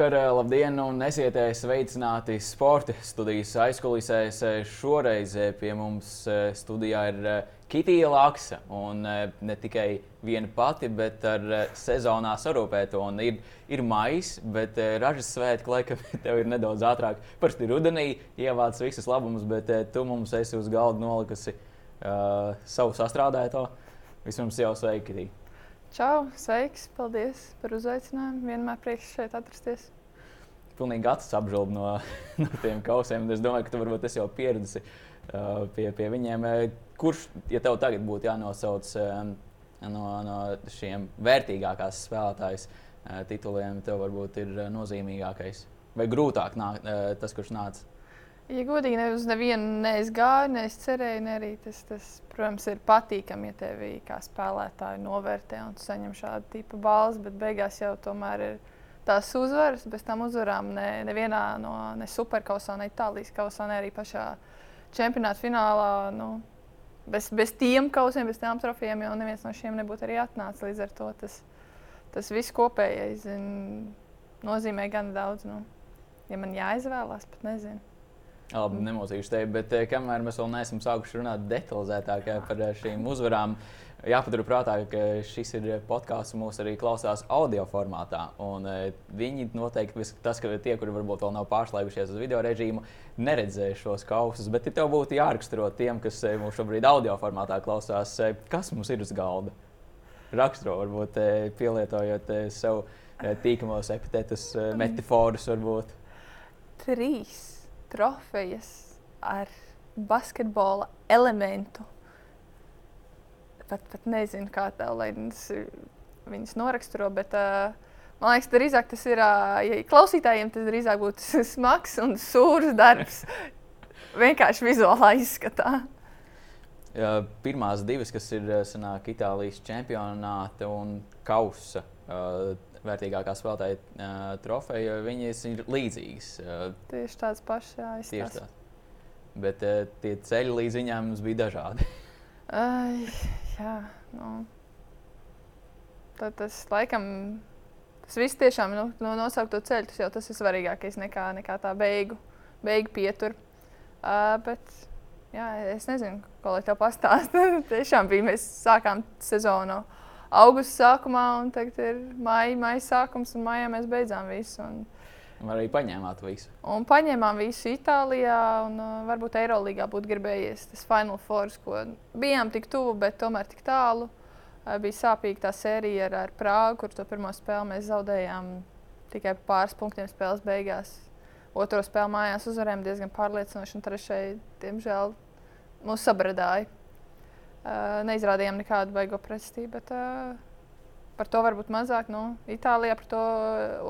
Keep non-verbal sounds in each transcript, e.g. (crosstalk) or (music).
Labvakar, labdien, un esiet sveicināti sporta studijas aizkulisēs. Šoreiz pie mums studijā ir Kitija Laksa. Un ne tikai viena pati, bet ar sezonā sarūpēto. Un ir, ir maijs, bet ražas svētki, laikam, (laughs) tev ir nedaudz ātrāk. Parasti rudenī ievāc visus labumus, bet tu mums esi uz galda nolikusi uh, savu sastrādēto. Vispirms jau sveiki, Kitija! Čau, sveiks, paldies par uzaicinājumu. Vienmēr prieks šeit atrasties. Pilnīgi acis apžēlobu no, (laughs) no tiem kausiem. Es domāju, ka tu varbūt esi jau pieradusi uh, pie, pie viņiem. Kurš, ja tev tagad būtu jānosauc uh, no, no šiem vērtīgākās spēlētājas uh, tituliem, tev varbūt ir nozīmīgākais? Vai grūtāk nāk, uh, tas, kurš nāca? Ja godīgi, ne uz nevienu neizgāju, ne es cerēju, ne arī tas, tas, protams, ir patīkami, ja tevi kā spēlētāju novērtē un saņem šādu tipu balvu, bet beigās jau tomēr ir tās uzvaras. Bez tām uzvarām ne, nevienā no ne superkausā, ne Itālijas kausā, ne arī pašā čempionāta finālā. Nu, bez, bez tiem kausiem, bez tām trofejiem jau neviens no šiem nebūtu arī atnācis. Līdz ar to tas, tas viss kopējais zin, nozīmē gan daudz. Nu, ja man jāizvēlās, pat nezinu. Labi, nemocīšu tevi, bet eh, kamēr mēs vēl neesam sākuši runāt detalizētāk eh, par eh, šīm uzvarām, jāpatur prātā, ka šis ir podkāsts, mūs arī klausās audio formātā. Un, viņi noteikti, tas, ka tie, kuri varbūt vēl nav pārslēgušies uz video režīmu, neredzēs šos kausus. Bet tev būtu jāraksturo tiem, kas mūs šobrīd audio formātā klausās, kas mums ir uz galda. Raksturo, varbūt pielietojot sev tīkamos epitetus, metaforus varbūt. Trīs trofejas ar basketbola elementu. Pat, pat nezinu, kā tā lai viņas noraksturo, bet uh, man liekas, drīzāk tas ir, uh, ja klausītājiem tas drīzāk būtu (laughs) smags un sūrs darbs. (laughs) Vienkārši vizuālā izskatā. Ja, pirmās divas, kas ir sanāk, Itālijas čempionāta un kausa. Uh, vērtīgākā spēlētāja uh, trofeja, viņas ir līdzīgas. Uh, tieši tādas pašas, jā, tieši tā. Bet uh, tie ceļi līdz viņām mums bija dažādi. (laughs) uh, jā, nu. Tad tas laikam. Tas viss tiešām nu, no nosaukto ceļu, tas jau tas ir svarīgākais nekā, nekā tā beigu, beigu pietur. Uh, bet, jā, es nezinu, ko lai tev pastāstītu. (laughs) tiešām bija, mēs sākām sezonu uh, augusta sākumā, un tagad ir maija, maija sākums, un maijā mēs beidzām visu. Un, un arī paņēmāt visu. Un paņēmām visu Itālijā, un uh, varbūt Eirolandā būtu gribējies tas Final Four, ko bijām tik tuvu, bet tomēr tik tālu. Uh, bija sāpīga tā sērija ar, ar Prāgu, kur to pirmo spēli mēs zaudējām tikai pāris punktiem spēles beigās. Otro spēli mājās uzvarējām diezgan pārliecinoši, un trešajai, diemžēl, mūs sabradāja. Uh, neizrādījām nekādu baigo pretestību, bet uh, par to varbūt mazāk. Nu, Itālijā par to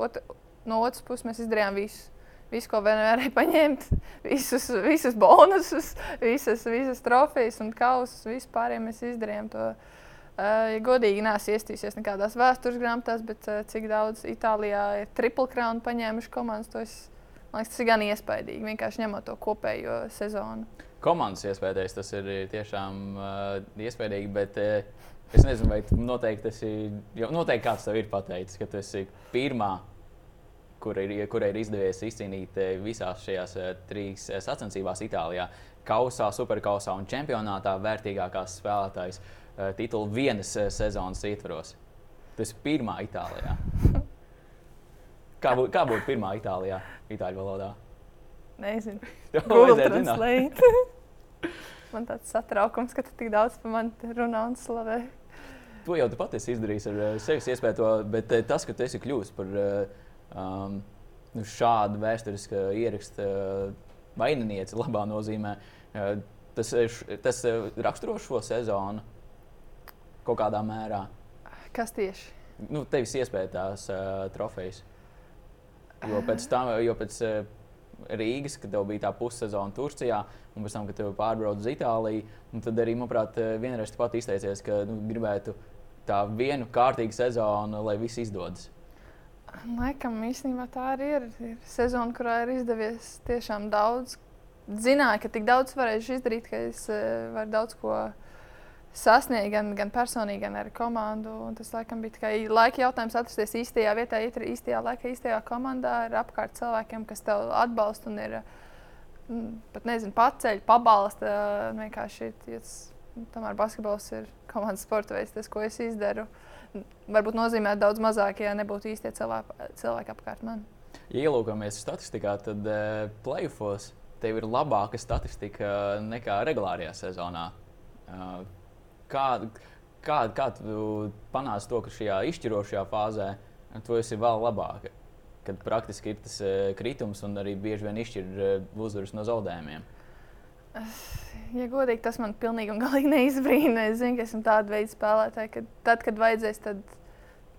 ot no otras puses mēs izdarījām visu. Visu, ko varēja (laughs) paņemt, visus, visus bonusus, visas, visas trofejas un kausus, vispār mēs izdarījām to. Uh, ja godīgi neesmu iestījusies nekādās vēstures grāmatās, bet uh, cik daudz Itālijā ir triple crown paņēmuši komandas, to es, man liekas, tas ir gan iespaidīgi. Vienkārši ņemot to kopējo sezonu komandas iespējas, tas ir tiešām uh, iespaidīgi. Bet uh, es nezinu, vai noteikti tas ir. Noteikti kāds tev ir pateicis, ka tu esi pirmā, kurai ir, kur ir izdevies izcīnīt visās šajās trīs sacensībās Itālijā. Kausā, superkausā un čempionātā vērtīgākās spēlētājas titulu vienas sezonas ietvaros. Tas ir pirmā Itālijā. (laughs) Kā būtu būt pirmā Itālijā, Itāļu valodā? Nezinu. (laughs) Google Translate. (laughs) man tāds satraukums, ka tu tik daudz par mani runā un slavē. To jau tu pati esi izdarījis ar uh, sevis iespēju, bet uh, tas, ka tu esi kļuvis par uh, um, nu, šādu vēsturisku ierakstu vaininieci, labā nozīmē, tas, tas raksturo šo sezonu kaut kādā mērā. Kas tieši? Nu, tevis iespēja tās uh, trofejas. Jo pēc tam, jo pēc. Uh, Rīgas, kad tev bija tā pussezona Turcijā, un pēc tam, kad tev pārbrauc uz Itāliju. Tad arī, manuprāt, vienreiz pat izteicies, ka nu, gribētu tā vienu kārtīgu sezonu, lai viss izdodas. Laikam īstenībā tā arī ir. ir sezona, kurā ir izdevies tiešām daudz. Zināju, ka tik daudz varēšu izdarīt, ka es uh, varu daudz ko sasniegt gan, gan personīgi, gan ar komandu. Un tas laikam bija tikai laika jautājums atrasties īstajā vietā, īstajā laikā, īstajā komandā ar apkārt cilvēkiem, kas tev atbalsta un ir mm, pat nezinu, paceļ, pabalsta. Vienkārši tas, tomēr basketbols ir komandas sporta veids, tas, ko es izdaru. Varbūt nozīmē daudz mazāk, ja nebūtu īstie cilvēki, cilvēki apkārt man. Ja ielūkojamies statistikā, tad uh, playoffs tev ir labāka statistika nekā regulārajā sezonā. Uh, kā, kā, kā tu panāci to, ka šajā izšķirošajā fāzē tu esi vēl labāka? Kad praktiski ir tas uh, kritums un arī bieži vien izšķir uh, uzvaras no zaudējumiem. Ja godīgi, tas man pilnīgi un galīgi (laughs) neizbrīna. Es zinu, ka esmu tāda veida spēlētāja, ka tad, kad vajadzēs, tad,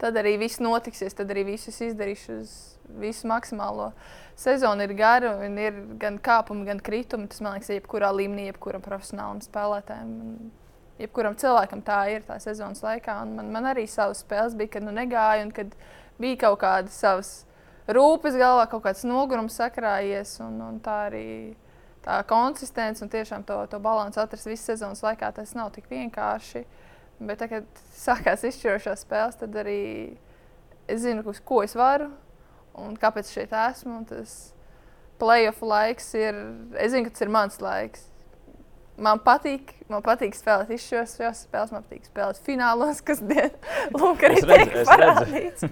tad arī viss notiksies, tad arī visus izdarīšu uz visu maksimālo. Sezona ir gara, un ir gan kāpumi, gan kritumi. Tas man liekas, jebkurā līmenī, jebkuram profesionālam spēlētājam jebkuram cilvēkam tā ir tā sezonas laikā. Un man, man arī savas spēles bija, kad nu negāja un kad bija kaut kādas savas rūpes galvā, kaut kāds nogurums sakrājies. Un, un tā arī tā konsistence un tiešām to, to balansu atrast visu sezonas laikā, tas nav tik vienkārši. Bet, tā, kad sākās izšķirošās spēles, tad arī es zinu, ko es varu un kāpēc šeit esmu. Tas playoff laiks ir, es zinu, ka tas ir mans laiks. Man patīk, man patīk spēlēt izšķiros spēles, man patīk spēlēt finālos, kas (laughs) lūk, arī tiek parādīts.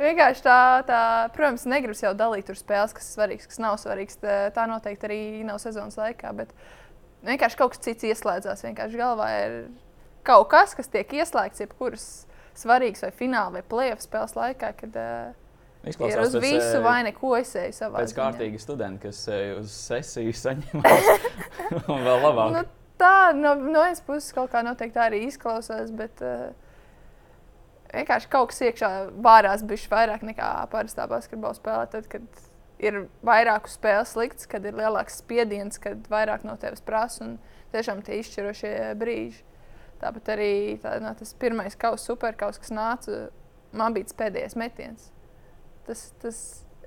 Vienkārši tā, tā, protams, negribas jau dalīt tur spēles, kas ir svarīgas, kas nav svarīgas. Tā, noteikti arī nav sezonas laikā, bet vienkārši kaut kas cits ieslēdzās. Vienkārši galvā ir kaut kas, kas tiek ieslēgts jebkuras svarīgas vai fināla vai playoff spēles laikā. Kad, uh, ir uz pēc, visu vai neko es eju savā pēc kārtīgi studenti, kas uz sesiju saņemās (laughs) un vēl labāk. Nu, tā no, no vienas puses kaut kā noteikti arī izklausās, bet uh, vienkārši kaut kas iekšā vārās bišķi vairāk nekā parastā basketbola spēlē. Tad, kad ir vairāk spēles likts, kad ir lielāks spiediens, kad vairāk no tevis prasa un tiešām tie izšķirošie brīži. Tāpat arī tā, no, tas pirmais kausa, superkaus, kas nāca, man bija tas pēdējais metiens tas, tas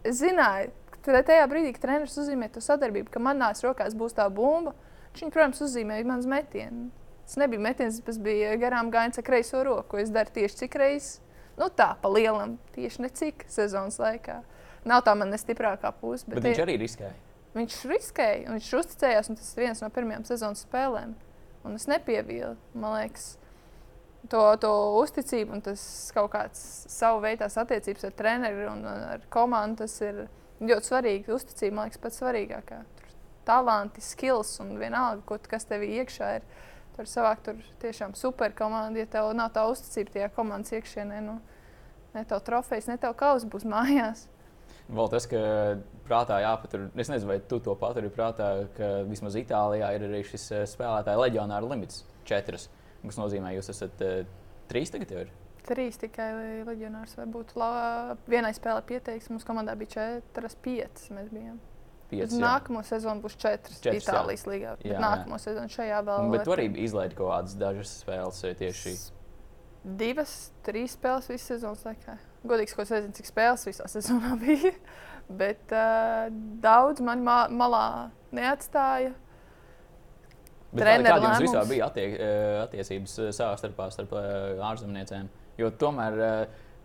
es zināju, ka tajā brīdī, kad treneris uzzīmē to sadarbību, ka manās rokās būs tā bumba, viņš, protams, uzzīmēja manas metienu. Tas nebija metiens, tas bija garām gājiens ar kreiso roku. Es daru tieši cik reizes, nu tā, pa lielam, tieši necik sezonas laikā. Nav tā man nestiprākā puse. Bet, bet viņš arī riskēja. Viņš riskēja, un viņš uzticējās, un tas ir viens no pirmajām sezonas spēlēm. Un es nepievīlu, man liekas, to, to uzticību un tas kaut kāds savu veidu attiecības ar treneri un ar komandu. Tas ir ļoti svarīgi. Uzticība man liekas pats svarīgākā. Tur talanti, skills un vienalga, ko, kas tev iekšā ir. Tur savākt tur tiešām super komanda. Ja tev nav tā uzticība tajā komandas iekšienē, nu, ne tev trofejas, ne tev kausa būs mājās. Vēl tas, ka prātā jāpatur, es nezinu, vai tu to paturi prātā, ka vismaz Itālijā ir arī šis eh, spēlētāju leģionāra limits - četras. Tas nozīmē, jūs esat uh, trīs tagad jau. Ir? Trīs tikai leģionārs. Varbūt la... vienai spēlē pieteiks. Mums komandā bija četras, piecas. Mēs bijām. Pieci, nākamo sezonu būs četras, četras Itālijas jā. līgā. Jā, nākamo jā. sezonu šajā vēl. Bet tu arī izlaidi kaut kādas dažas spēles tieši. Divas, trīs spēles visas sezonas laikā. Godīgi, ko es nezinu, cik spēles visā sezonā (laughs) bija. Bet uh, daudz man ma malā neatstāja. Kāda jums vispār bija attie eh, attiecības eh, savā starpā starp eh, ārzemniecēm? Jo tomēr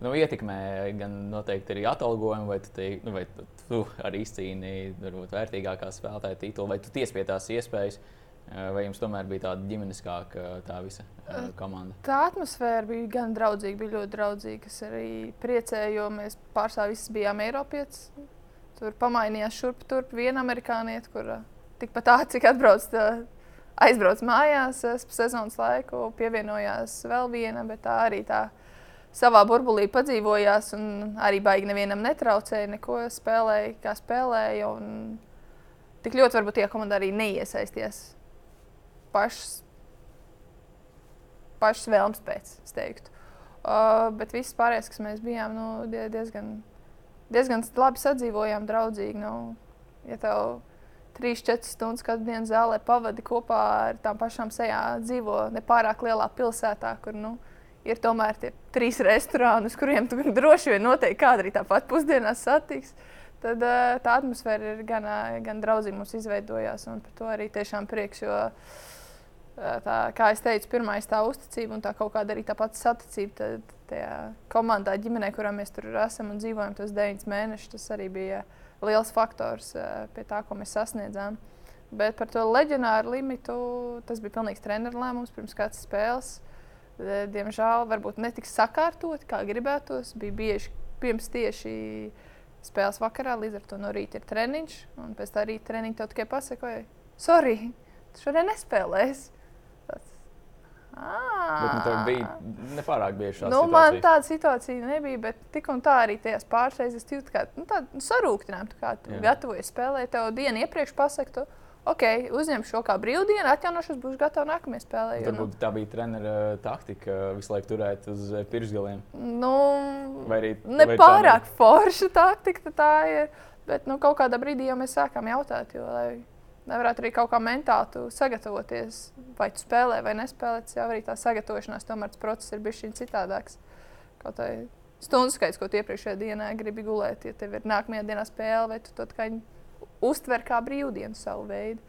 nu, ietekmē gan noteikti arī atalgojumu, vai tu, te, nu, vai tu arī izcīnīji varbūt vērtīgākā spēlētāja titulu, vai tu tiesi pie tās iespējas. Vai jums tomēr bija tāda ģimeniskāka tā visa komanda? Tā atmosfēra bija gan draudzīga, bija ļoti draudzīga. Es arī priecēju, jo mēs pārstāvjām visi bijām Eiropieši. Tur pamainījās šurp turp viena amerikāniete, kur tikpat ātri, cik atbrauc aizbraucu mājās sezonas laiku, pievienojās vēl viena, bet tā arī tā savā burbulī padzīvojās arī baigi nevienam netraucēja, neko spēlēja, kā spēlēja. Tik ļoti varbūt tie komanda arī neiesaisties pašas, pašas vēlmes pēc, es teiktu. Uh, bet viss pārējais, kas mēs bijām, nu, diezgan, diezgan labi sadzīvojām, draudzīgi. Nu, ja tev 3-4 stundas katru dienu zālē pavadi kopā ar tām pašām sejām, dzīvo nepārāk lielā pilsētā, kur nu, ir tomēr tie trīs restorāni, uz kuriem tu droši vien noteikti kādā arī tāpat pusdienās satiks. Tad uh, tā atmosfēra ir gan, uh, gan draudzīga mums izveidojās, un par to arī tiešām prieks. Jo tā, kā es teicu, pirmā ir tā uzticība un tā kaut kāda arī tā pati saticība. Tad, tajā komandā, ģimenē, kurā mēs tur esam un dzīvojam tos deviņus mēnešus, tas arī bija liels faktors pie tā, ko mēs sasniedzām. Bet par to leģionāru limitu tas bija pilnīgs treneru lēmums pirms kādas spēles. Diemžēl varbūt netiks sakārtot, kā gribētos. Bija bieži pirms tieši spēles vakarā, līdz ar to no rīta ir treniņš. Un pēc tā rīta treniņa tev tikai pasakoja, sorry, tu šodien nespēlēsi. Bet nu, tev bija nepārāk bieži šāda nu, situācija. Man tāda situācija nebija, bet tik un tā arī tajās pāris reizes jūtu, ka nu, tādu nu, sarūktinājumu, kā tu Jā. gatavojies spēlēt. Tev dienu iepriekš pasaktu, ok, uzņemšu šo kā brīvdienu, atjaunošos, būšu gatavs nākamajai spēlē. Varbūt nu. tā bija treneru taktika visu laiku turēt uz pirksgaliem. Nu, vai arī ne vai pārāk forša taktika tā ir. Bet nu, kaut kādā brīdī jau mēs sākām jautāt, jo, lai nevarētu arī kaut kā mentāli sagatavoties, vai tu spēlē vai nespēlē. Tas jau arī tā sagatavošanās, tomēr tas process ir bijis citādāks. Kaut kā stundu skaits, ko tu iepriekšējā dienā gribi gulēt, ja tev ir nākamajā dienā spēle, vai tu to uztver kā brīvdienu savu veidu.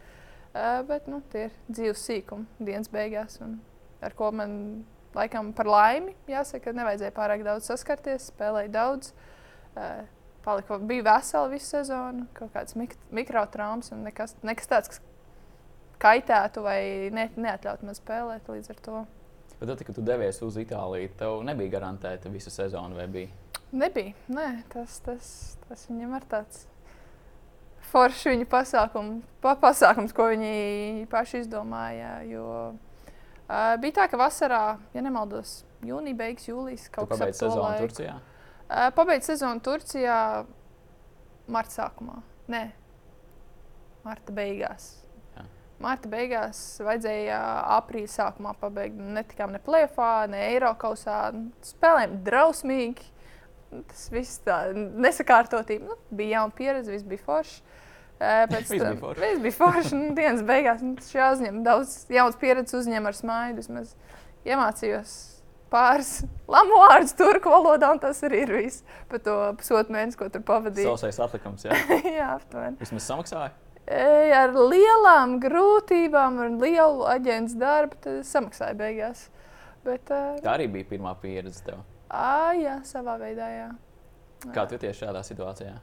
Uh, bet nu, tie ir dzīves sīkumi dienas beigās, un ar ko man laikam par laimi jāsaka, nevajadzēja pārāk daudz saskarties, spēlēju daudz. Uh, palika, bija vesela visu sezonu, kaut kāds mik mikrotraumas un nekas, nekas tāds, kas kaitētu vai ne, neatļautu man spēlēt līdz ar to. Bet tad, kad tu devies uz Itāliju, tev nebija garantēta visa sezona, vai bija? Nebija. Nē, tas, tas, tas viņam ir tāds foršs viņa pasākums, pa, pasākums, ko viņi paši izdomāja. Jo, uh, bija tā, ka vasarā, ja nemaldos, jūnija beigas, jūlijas kaut kas tāds - sezona Turcijā. Pabeidz sezonu Turcijā marta sākumā. Nē, marta beigās. Jā. Marta beigās vajadzēja aprīļa sākumā pabeigt. Netikām ne plēfā, ne Eiropausā. Spēlējām drausmīgi. Tas viss tā nesakārtotība. Nu, bija jauna pieredze, viss bija forši. (laughs) Pēc tam viss bija forši. nu, dienas beigās nu, šī uzņēma daudz jaunas pieredzes, uzņēma ar smaidu. Iemācījos pāris lamu vārdus turku valodā, un tas arī ir viss par to pusotru mēnesi, ko tur pavadīju. Sausais atlikums, jā. (laughs) jā, aptuveni. Vismaz samaksāja? E, ar lielām grūtībām un lielu aģentu darbu, tad samaksāja beigās. Bet, uh, Tā arī bija pirmā pieredze tev. À, jā, savā veidā. Jā. Kā tu tieši šādā situācijā?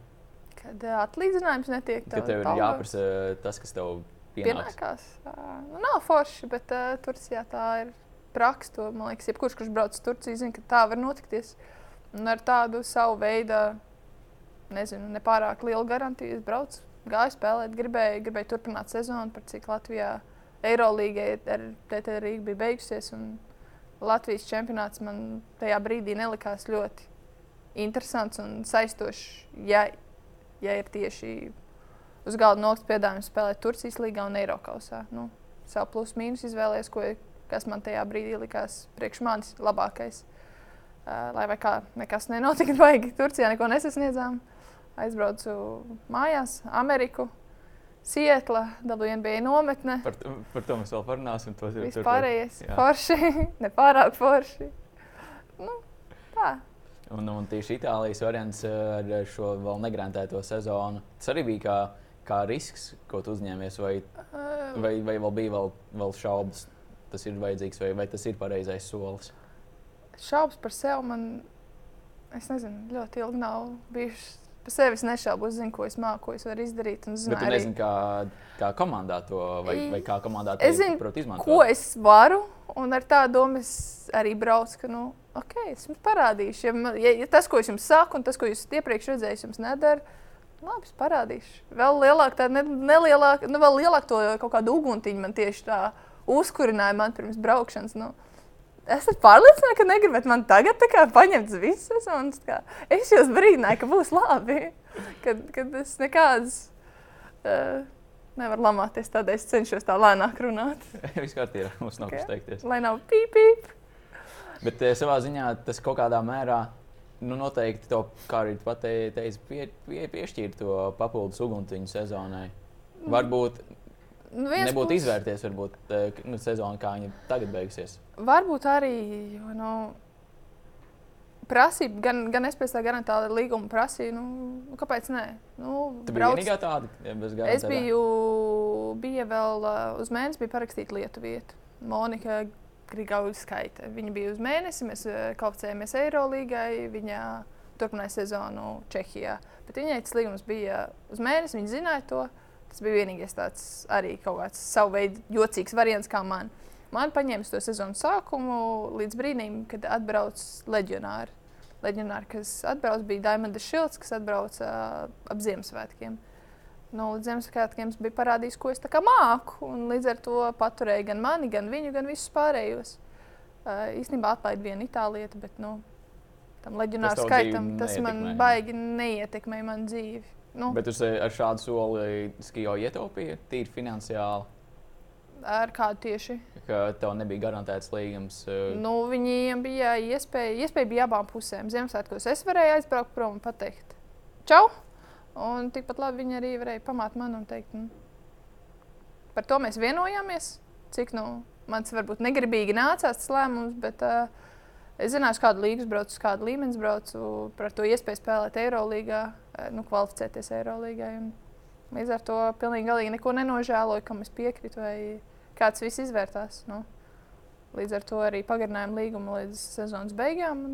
Kad uh, atlīdzinājums netiek tāds. Kad tev ir jāprasa tas, kas tev pienāks. pienākās. Uh, nu, nav forši, bet uh, Turcijā tā ir praksa. To, man liekas, jebkurš, kurš brauc uz Turciju, zina, ka tā var notikties. Un ar tādu savu veidu, nezinu, nepārāk lielu garantiju es braucu, gāju spēlēt, gribēju, gribēju turpināt sezonu, par cik Latvijā Eirolīgai ar TT Rīgu bija beigusies. Latvijas čempionāts man tajā brīdī nelikās ļoti interesants un saistošs. Ja, ja ir tieši uz galda nokļuvis piedāvājums spēlēt Turcijas līgā un Eiropā. Nu, savu plusu-mīnus izvēlējies, ko, kas man tajā brīdī likās priekš manis labākais. Uh, lai kā nekas nenotika, (laughs) baigi Turcijā neko nesasniedzām. Aizbraucu mājās, Ameriku, Sietla, WNBA nometne. Par, par to mēs vēl parunāsim. Vispārējais forši, (laughs) nepārāk forši. Nu, tā. Un, un tieši Itālijas variants ar šo vēl negrantēto sezonu. Tas arī bija kā, kā risks, ko tu uzņēmies, vai, vai, vai vēl bija vēl, vēl šaubas tas ir vajadzīgs, vai, vai tas ir pareizais solis? Šaubas par sevi man, es nezinu, ļoti ilgi nav bijušas. Par sevi es nešaubu, es zinu, ko es māku, ko es varu izdarīt. Es arī... nezini, kā, kā komandā to, vai, vai kā komandā to izmantot. Ko es varu, un ar tādu domu es arī braucu, ka, nu, ok, es jums parādīšu. Ja, ja, ja tas, ko es jums saku, un tas, ko jūs iepriekš redzējāt, jums nedara, labi, es parādīšu. Vēl lielāk, tā ne, nelielāk, nu, vēl lielāk to kaut kādu uguntiņu man tieši tā uzkurināja man pirms braukšanas. Nu, Es esmu pārliecināta, ka negribat man tagad paņemt visus. Kā, es jūs brīdināju, ka būs labi. (laughs) Kad, kad es nekādas uh, nevaru lamāties, tādēļ es cenšos tā lēnāk runāt. (laughs) Viss kārtībā, mums nav kas teikties. Lai nav pīpīp. Bet eh, savā ziņā tas kaut kādā mērā nu, noteikti to, kā arī pateici, pie, pie, piešķīra to papildus uguntiņu sezonai. Mm. Varbūt Nu, Nebūtu puses... izvērties, varbūt eh, nu, sezona, kā viņa tagad beigsies. Varbūt arī. Nu, Prasība, gan, gan es pēc tā garantēta līguma prasīju, nu, kāpēc nē? Nu, tu brauc... biji tāda, ja bez garantēta? Es biju, bija vēl uh, uz mēnesi, bija parakstīta lietu vieta. Monika Grigauskaita. Viņa bija uz mēnesi, mēs uh, kvalificējāmies Eirolīgai, viņa turpināja sezonu Čehijā. Bet viņai tas līgums bija uz mēnesi, viņa zināja to. Tas bija vienīgais tāds arī kaut kāds savu veidu jocīgs variants kā man. Man paņēma to sezonu sākumu līdz brīdim, kad atbrauc leģionāri. Leģionāri, kas atbrauc, bija Daimons Šilts, kas atbrauca uh, ap Ziemassvētkiem. Nu, līdz Ziemassvētkiem bija parādījis, ko es māku. Līdz ar to paturēju gan mani, gan viņu, gan visus pārējos. Uh, īstenībā atlaida viena itālieta, bet nu, tam leģionāru skaitam tas man baigi neietekmēja manu dzīvi. Nu. Bet jūs ar šādu soli skijo ietaupījāt, tīri finansiāli? Ar kādu tieši? Ka tev nebija garantēts līgums. Uh... Nu, viņiem bija iespēja, iespēja bija abām pusēm. Ziemassvētkos es varēju aizbraukt prom un pateikt, čau! Un tikpat labi viņi arī varēja pamāt man un teikt, nu, par to mēs vienojāmies. Cik nu, mans varbūt negribīgi nācās tas lēmums, bet uh, es zināju, kādu līniju braucu, kādu līmeni braucu, par to iespēju spēlēt Eirolandā, nu, kvalificēties Eirolandā. Līdz ar to pilnīgi neko nenožēloju, kam es piekrītu, vai kāds viss izvērtās. Nu. Līdz ar to arī pagarinājām līgumu līdz sezonas beigām.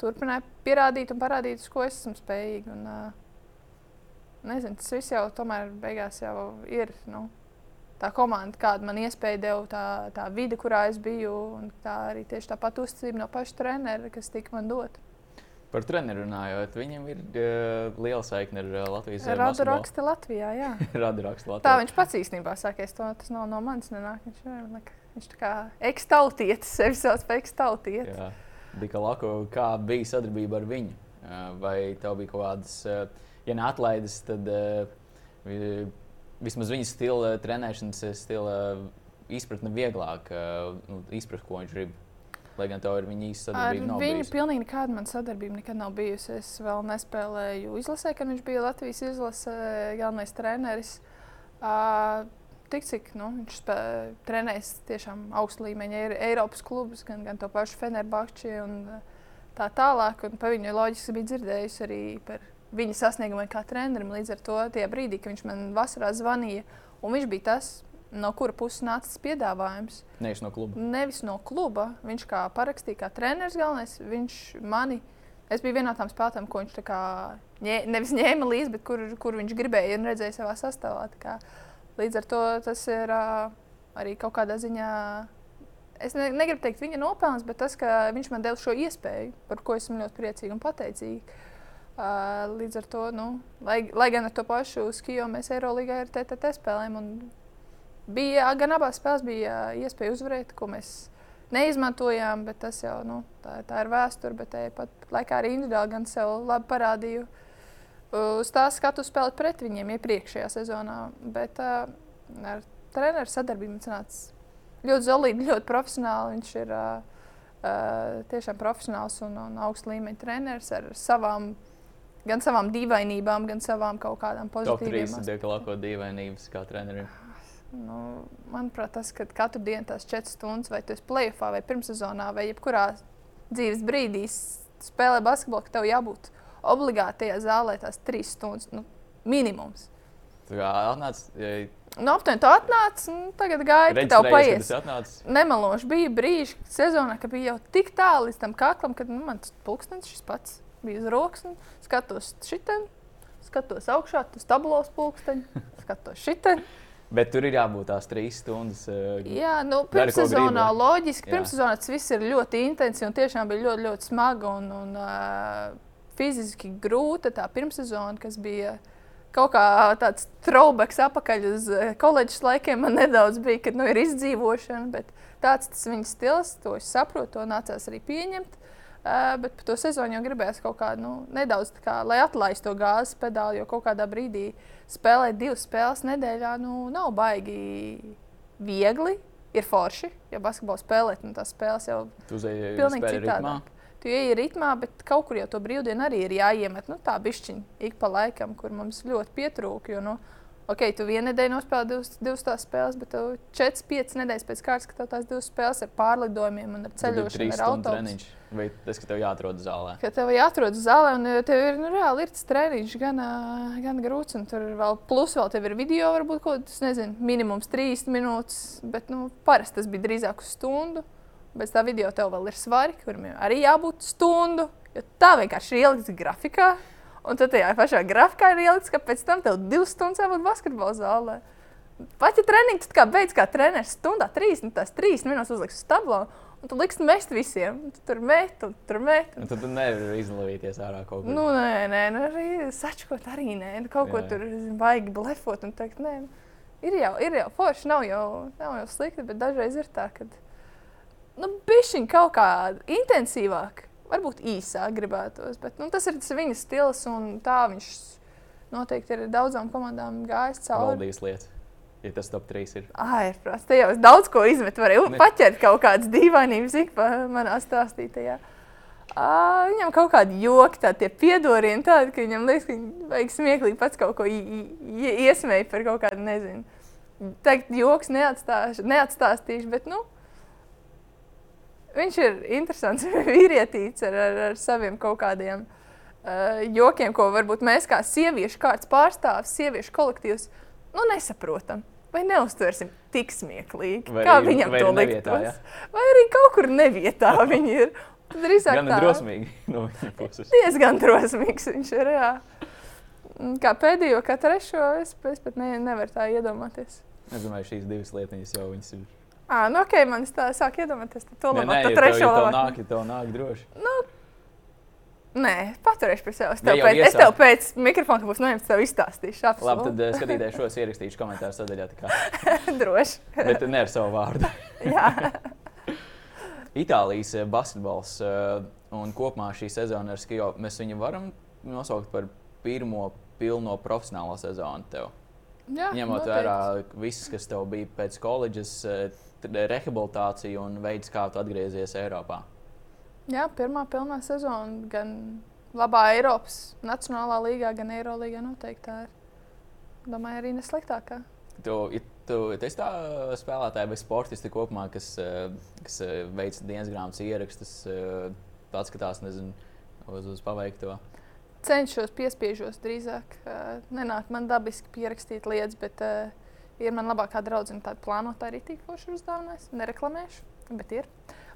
Turpināju pierādīt un parādīt, uz ko es esmu spējīga. Un, uh, nezinu, tas viss jau tomēr beigās jau ir. Nu, tā komanda, kāda man iespēja deva, tā, tā vide, kurā es biju, un tā arī tieši tāpat uzticība no paša trenera, kas tika man dota. Par treneru runājot, viņam ir uh, liela saikne ar uh, Latvijas monētu. Radu raksta Latvijā, jā. (laughs) Radu raksta Latvijā. Tā viņš pats īstenībā saka, to, tas nav no manis nenāk. Viņš, jā, viņš tā kā ekstautietis, sevi sauc par ekstautietis. Jā, Dika Lako, kā bija sadarbība ar viņu? Uh, vai tev bija kaut kādas, uh, ja neatlaides, tad uh, vismaz viņa stila, trenēšanas stila izpratne vieglāk, nu, izprast, ko viņš grib. Lai gan tev ir viņa īsta sadarbība. Ar viņu bijusi. pilnīgi nekāda man sadarbība nekad nav bijusi. Es vēl nespēlēju izlasē, kad viņš bija Latvijas izlases galvenais treneris. Uh, tik cik nu, viņš trenējas tiešām augstu līmeņa Eiropas klubus, gan, gan to pašu Fenerbahči un tā tālāk. Un par viņu loģiski bija dzirdējusi arī par viņa sasniegumiem kā trenerim. Līdz ar to tajā brīdī, kad viņš man vasarā zvanīja, un viņš bija tas, no kura puses nāca tas piedāvājums. Nevis no kluba. Nevis no kluba. Viņš kā parakstīja, kā treneris galvenais. Viņš mani. Es biju vienā no tām spēlētājām, ko viņš ņē, nevis ņēma līdzi, bet kur, kur viņš gribēja un redzēja savā sastāvā. Kā, līdz ar to tas ir arī kaut kādā ziņā. Es ne, negribu teikt, viņa nopelns, bet tas, ka viņš man deva šo iespēju, par ko esmu ļoti priecīga un pateicīga. Līdz ar to, nu, lai, lai gan ar to pašu skiju mēs Eirolandā ar TTT spēlējam. Bija gan abās spēlēs bija iespēja uzvarēt, ko mēs neizmantojām, bet tas jau nu, tā, tā ir vēsture. Bet tāpat laikā arī individuāli gan sev labi parādīju. Uz tā skatu spēlēt pret viņiem iepriekšējā sezonā. Bet uh, ar treneru sadarbību sanāca ļoti zelīgi, ļoti profesionāli. Viņš ir uh, uh, tiešām profesionāls un, un augsts līmeņa treneris ar savām gan savām dīvainībām, gan savām kaut kādām pozitīvām. Top 3 dievkalāko dīvainības kā trenerim. Nu, manuprāt, tas, ka katru dienu tās 4 stundas, vai tu esi plēsoņā, vai pirmssezonā, vai jebkurā dzīves brīdī spēlē basketbolu, ka tev jābūt obligāti tajā zālē tās 3 stundas nu, minimums. Tā kā atnāc, ja... Nu, aptuveni tā atnāca, un tagad gaida, ka tev paies. Nemeloši bija brīži sezonā, kad bija jau tik tālu līdz tam kaklam, ka nu, man tas pulkstenis šis pats bija uz rokas. Skatos šitien, skatos augšā, tas tablos pulksteņi, skatos šitien. (laughs) Bet tur ir jābūt tās trīs stundas. Uh, Jā, nu, pirmssezonā loģiski. Pirmssezonā tas viss ir ļoti intensīvs un tiešām bija ļoti, ļoti smaga un, un uh, fiziski grūta tā pirmssezona, kas bija kaut kā tāds throwbacks atpakaļ uz koledžas laikiem. Man nedaudz bija, kad nu, ir izdzīvošana, bet tāds tas viņa stils, to es saprotu, to nācās arī pieņemt. Uh, bet par to sezonu jau gribējās kaut kādu nu, nedaudz, kā, lai atlaistu to gāzes pedāli, jo kaut kādā brīdī spēlēt divas spēles nedēļā nu, nav baigi viegli. Ir forši, ja basketbolu spēlēt, nu, tās spēles jau ir pilnīgi citādāk. Tu ej ritmā, bet kaut kur jau to brīvdienu arī ir jāiemet. Nu, tā bišķiņa ik pa laikam, kur mums ļoti pietrūka. Jo, nu, ok, tu vienu nedēļu nospēlēji divas, divas tās spēles, bet tev 4, 5 nedēļas pēc kārtas, ka tev tās divas spēles ar pārlidojumiem un ar ceļošanu, ar autobusu. Vai tas, ka tev jāatrodas zālē? Ka tev jāatrodas zālē, un eh, tev ir nu, reāli ir tas treniņš, gan, ā, gan grūts. Un tur vēl plus vēl tev ir video, varbūt kaut kas, nezinu, minimums 3 minūtes. Bet nu, parasti tas bija drīzāk uz stundu. Bet tā video tev vēl ir svari, kuriem arī jābūt stundu. Jo tā vienkārši ir ielikta grafikā. Un tad tajā pašā grafikā ir ielikts, ka pēc tam tev divas stundas jābūt basketbola zālē. Pat ja treniņš kā beidz kā treneris stundā, trīs, nu, tās trīs minūtes uzliks uz tablo. Un tu liks mest visiem. Un Tu tur met, un tur met. Un tad tu nevari izlavīties ārā kaut kur. Nu, nē, nē, nu, arī sačkot arī nē. Nu, kaut ko Jā. tur zin, baigi blefot un teikt, nē, nu, ir jau, ir jau forši, nav jau, nav jau slikti, bet dažreiz ir tā, ka, nu, bišķiņ kaut kā intensīvāk, varbūt īsāk gribētos, bet, nu, tas ir tas viņa stils un tā viņš noteikti ir daudzām komandām gājis cauri. Valdīs lietas. Ja tas top 3 ir. Ai, protams, te jau es daudz ko izmetu. Varēju Ne. paķert kaut kādas dīvainības, pa manā stāstītajā. Ā, Viņam kaut kāda joka, tādi piedorieni, tādi, ka viņam liekas, ka vajag smieklīgi pats kaut ko i- i- i- iesmēja par kaut kādu, nezinu. Teikt, joks neatstāšu, neatstāstīšu, bet, nu, viņš ir interesants (laughs) vīrietīts ar, ar, ar saviem kaut kādiem uh, jokiem, ko varbūt mēs kā sieviešu kārtas pārstāvs, sieviešu kolektīvs, nu, nesaprotam. Vai neuztversim tik smieklīgi, Vai kā arī- viņam to liktos? Vai arī kaut kur nevietā (laughs) viņi ir? Drīzāk Gan tā. drosmīgi (laughs) no viņa puses. Diezgan drosmīgs viņš ir. Jā. Kā pēdējo, kā trešo, es, es pat ne, nevaru tā iedomāties. Es domāju, šīs divas lietiņas jau viņas ir. Ah, nu ok, man tā sāk iedomāties. Tad to Nē, labāk, nē, tad trešo labāk. nāk, ja tev nāk droši. Nē, paturēšu pie sevis. Tev pēc, es tev pēc mikrofona, ka būs noņemts, tev izstāstīšu. Labi, Absolūti. tad uh, skatīties šos ierakstīšu komentāru sadaļā. (laughs) droši. Bet ne ar savu vārdu. (laughs) Jā. (laughs) Itālijas eh, basketbols eh, un kopumā šī sezona ar Skijo mēs viņu varam nosaukt par pirmo pilno profesionālo sezonu. Tev. Jā, Ņemot noteikti. vērā viss, kas tev bija pēc koledžas, eh, rehabilitācija un veids, kā tu atgriezies Eiropā. Jā, pirmā pilnā sezona gan labā Eiropas Nacionālā līgā, gan Eirolīgā noteikti tā ir. Domāju, arī nesliktākā. Tu, tu, esi tā spēlētāja vai sportisti kopumā, kas, eh, kas eh, veic dienas grāmatas ierakstus, eh, atskatās nezinu, uz, uz paveikto. cenšos, piespiežos drīzāk. Nenāk man dabiski pierakstīt lietas, bet uh, ir man labākā draudzene, tāda plānotāja arī tik forši uzdāvinājis. Nereklamēšu, bet ir.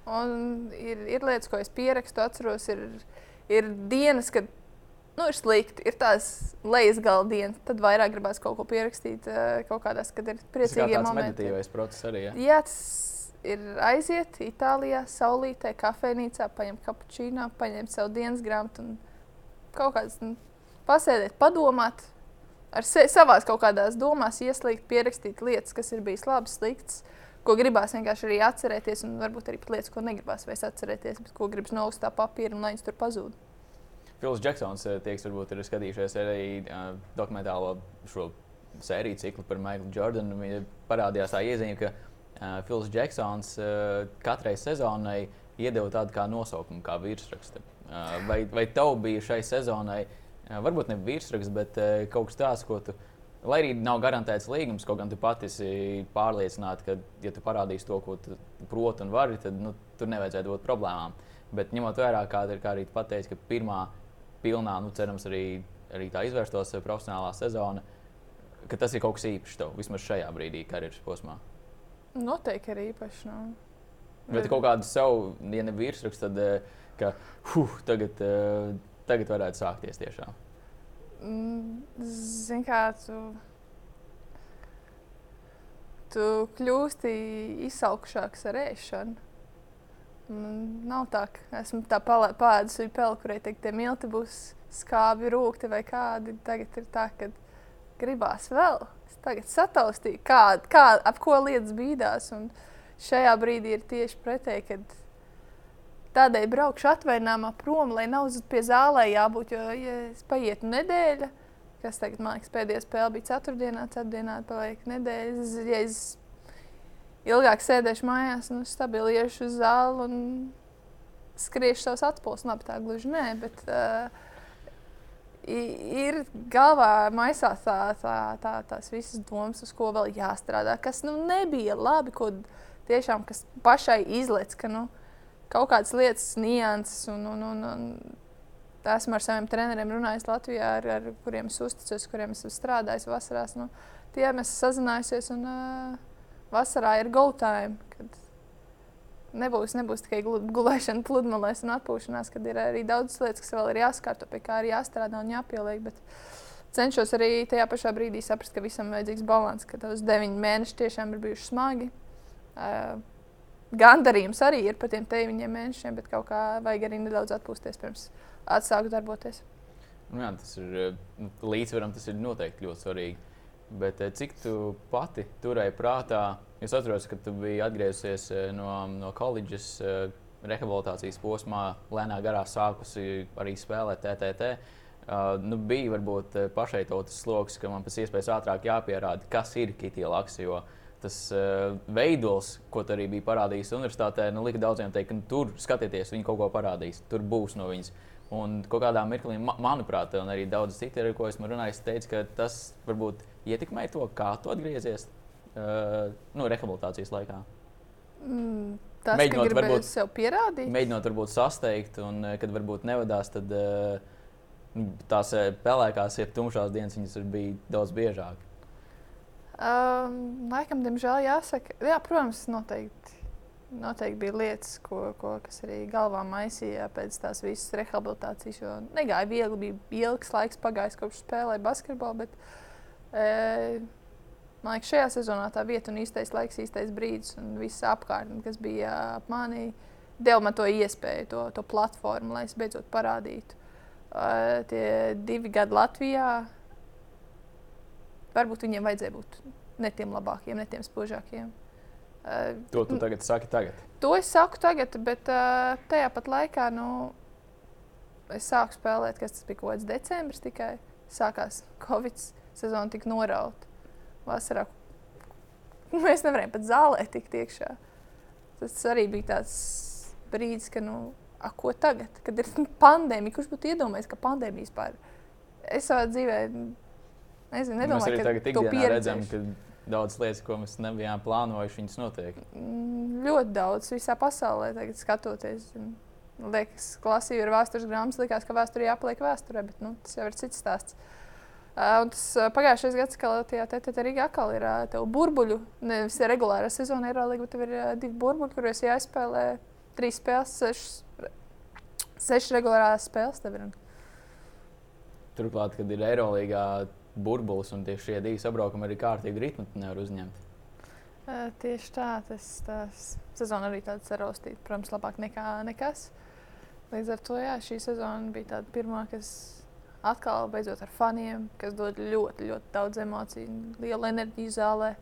Un ir, ir lietas, ko es pierakstu, atceros, ir, ir dienas, kad nu, ir slikti, ir tās lejas gala dienas, tad vairāk gribās kaut ko pierakstīt, uh, kaut kādās, kad ir Tas ir priecīgi tāds momenti. meditīvais process arī. Ja? Jā, tas ir aiziet Itālijā, saulītē, kafejnīcā, paņemt kapučīnu, paņemt savu dienas grāmatu un kaut kādas nu, pasēdēt, padomāt, ar savās kaut kādās domās ieslīgt, pierakstīt lietas, kas ir bijis labi, slikts, ko gribās vienkārši arī atcerēties, un varbūt arī lietas, ko negribās vairs atcerēties, bet ko gribas nolikt tā papīra un lai viņas tur pazūd. Fils Džeksons, eh, tie, kas varbūt ir skatījušies arī uh, dokumentālo šo sēriju ciklu par Maiklu Jordanu, parādījās tā iezīme, ka uh, Fils Džeksons uh, katrai sezonai iedeva tādu kā nosaukumu, kā virsrakstu. Uh, vai, vai tev bija šai sezonai, uh, varbūt ne virsraksts, bet uh, kaut kas tāds, ko tu. Lai arī nav garantēts līgums, kaut gan tu pati esi pārliecināta, ka, ja tu parādīsi to, ko tu proti un vari, tad nu, tur nevajadzētu būt problēmām. Bet ņemot vērā, ir, kā arī tu pateici, ka pirmā pilnā, nu, cerams, arī, arī tā izvērstos profesionālā sezona, ka tas ir kaut kas īpašs tev vismaz šajā brīdī, karjeras posmā. Noteikti arī īpaši. Nu. Bet kaut kādu savu, ja ne virsrakstu, tad ka, huh, tagad, eh, tagad varētu sākties tiešām. Zini, kā tu, tu kļūsti izsalkušāks ar ēšanu. Man Nav tā, ka esmu tā pāēdusi peli, kurai teikt, tie milti būs skābi, rūkti vai kādi. Tagad ir tā, ka gribās vēl. Es tagad sataustīju, kā, kā, ap ko lietas bīdās. Un šajā brīdī ir tieši pretēji, kad tādēļ braukšu atvaļinājumā prom, lai nav uz- pie zālē jābūt. Jo, ja es paietu nedēļa, kas tagad, man liekas, pēdējā spēle bija ceturtdienā, ceturtdienā paliek nedēļa. Es, ja es ilgāk sēdēšu mājās, nu, stabili iešu uz zāli un skriešu savus atpūtas. Labi, tā gluži nē, bet uh, ir galvā maisās tā, tā, tā, tās visas domas, uz ko vēl jāstrādā, kas nu, nebija labi, ko tiešām pašai izlaiž, ka nu, kaut kādas lietas, nianses un, un, un, un esmu ar saviem treneriem runājis Latvijā, ar, ar kuriem es uzticos, kuriem esmu strādājis vasarās. Nu, tie mēs sazinājušies un uh, vasarā ir time. Kad nebūs, nebūs tikai gulēšana, pludmalēs un atpūšanās, kad ir arī daudz lietas, kas vēl ir jāskārto, pie kā ir jāstrādā un jāpieliek. Bet cenšos arī tajā pašā brīdī saprast, ka visam ir vajadzīgs līdzsvars, ka tos deviņi mēneši tiešām ir bijuši smagi. Uh, gandarījums arī ir par tiem deviņiem mēnešiem, bet kaut kā vajag arī nedaudz atpūsties pirms atsākt darboties. Nu, jā, tas ir līdzsvaram, tas ir noteikti ļoti svarīgi. Bet cik tu pati turēji prātā Es atceros, ka tu biji atgriezies eh, no, no koledžas eh, rehabilitācijas posmā, lēnā garā sākusi arī spēlēt TTT. Uh, nu, bija varbūt pašai tas sloks, ka man pēc iespējas ātrāk jāpierāda, kas ir Kitija Laksa. Jo tas uh, veidols, ko tu arī biji parādījis universitātē, nu, lika daudziem teikt, ka nu, tur skatieties, viņi kaut ko parādīs, tur būs no viņas. Un kādā mirklī, ma manuprāt, un arī daudz citu, ar ko esmu runājis, teica, ka tas varbūt ietekmē to, kā tu atgriezies uh, nu, rehabilitācijas laikā. Mm, tas mēģinot, varbūt, sev pierādīt. Mēģinot, varbūt sasteigt, un uh, kad varbūt nevadās, tad uh, tās pelēkās, jeb tumšās dienas viņas bija daudz biežāk. Um, laikam, diemžēl, jāsaka, jā, protams, noteikti. Noteikti bija lietas, ko, ko, kas arī galvā maisīja pēc tās visas rehabilitācijas. Jo negāja viegli, bija ilgs laiks pagājis kopš spēlēja basketbolu. Bet, e, Man liekas, šajā sezonā tā vieta un īstais laiks, īstais brīdis un viss apkārtne, kas bija ap mani, deva man to iespēju, to, to platformu, lai es beidzot parādītu. Uh, tie divi gadi Latvijā, varbūt viņiem vajadzēja būt ne tiem labākiem, ne tiem spožākiem. Uh, to tu tagad saki tagad? To es saku tagad, bet uh, tajā pat laikā nu, es sāku spēlēt, kas tas bija kaut kāds decembris tikai. Sākās Covid sezona, tika norauta vasarā. (laughs) Mēs nevarējām pat zālē tikt iekšā. Tas arī bija tāds brīdis, ka, nu, a, ko tagad, kad ir (laughs) pandēmija, kurš būtu iedomājies, ka pandēmija vispār. Es savā dzīvē nezinu, nedomāju, mēs arī tagad ikdienā redzam, ka daudz lietas, ko mēs nebijām plānojuši, viņas notiek. Mm, ļoti daudz visā pasaulē tagad skatoties. Liekas, klasīja ir vēstures grāmatas, likās, ka vēsturē jāpaliek vēsturē, bet nu, tas jau ir cits stāsts. Un tas pagājušais gads, kad Latvijā TTT Rīgā atkal ir burbuļu, nevis regulārā sezona ir līga, bet tev ir divi burbuļi, kuros jāizspēlē trīs spēles, sešas, sešas regulārās spēles. Turklāt, kad ir Eirolandā burbulis un tieši šie divi sabraukumi arī kārtīgi ritmu nevar uzņemt. Uh, tieši tā, tas, tas sezona arī tāds saraustīts, protams, labāk nekā nekas. Līdz ar to jā, šī sezona bija tāda pirmā, kas atkal beidzot ar faniem, kas dod ļoti, ļoti daudz emociju, lielu enerģiju zālē.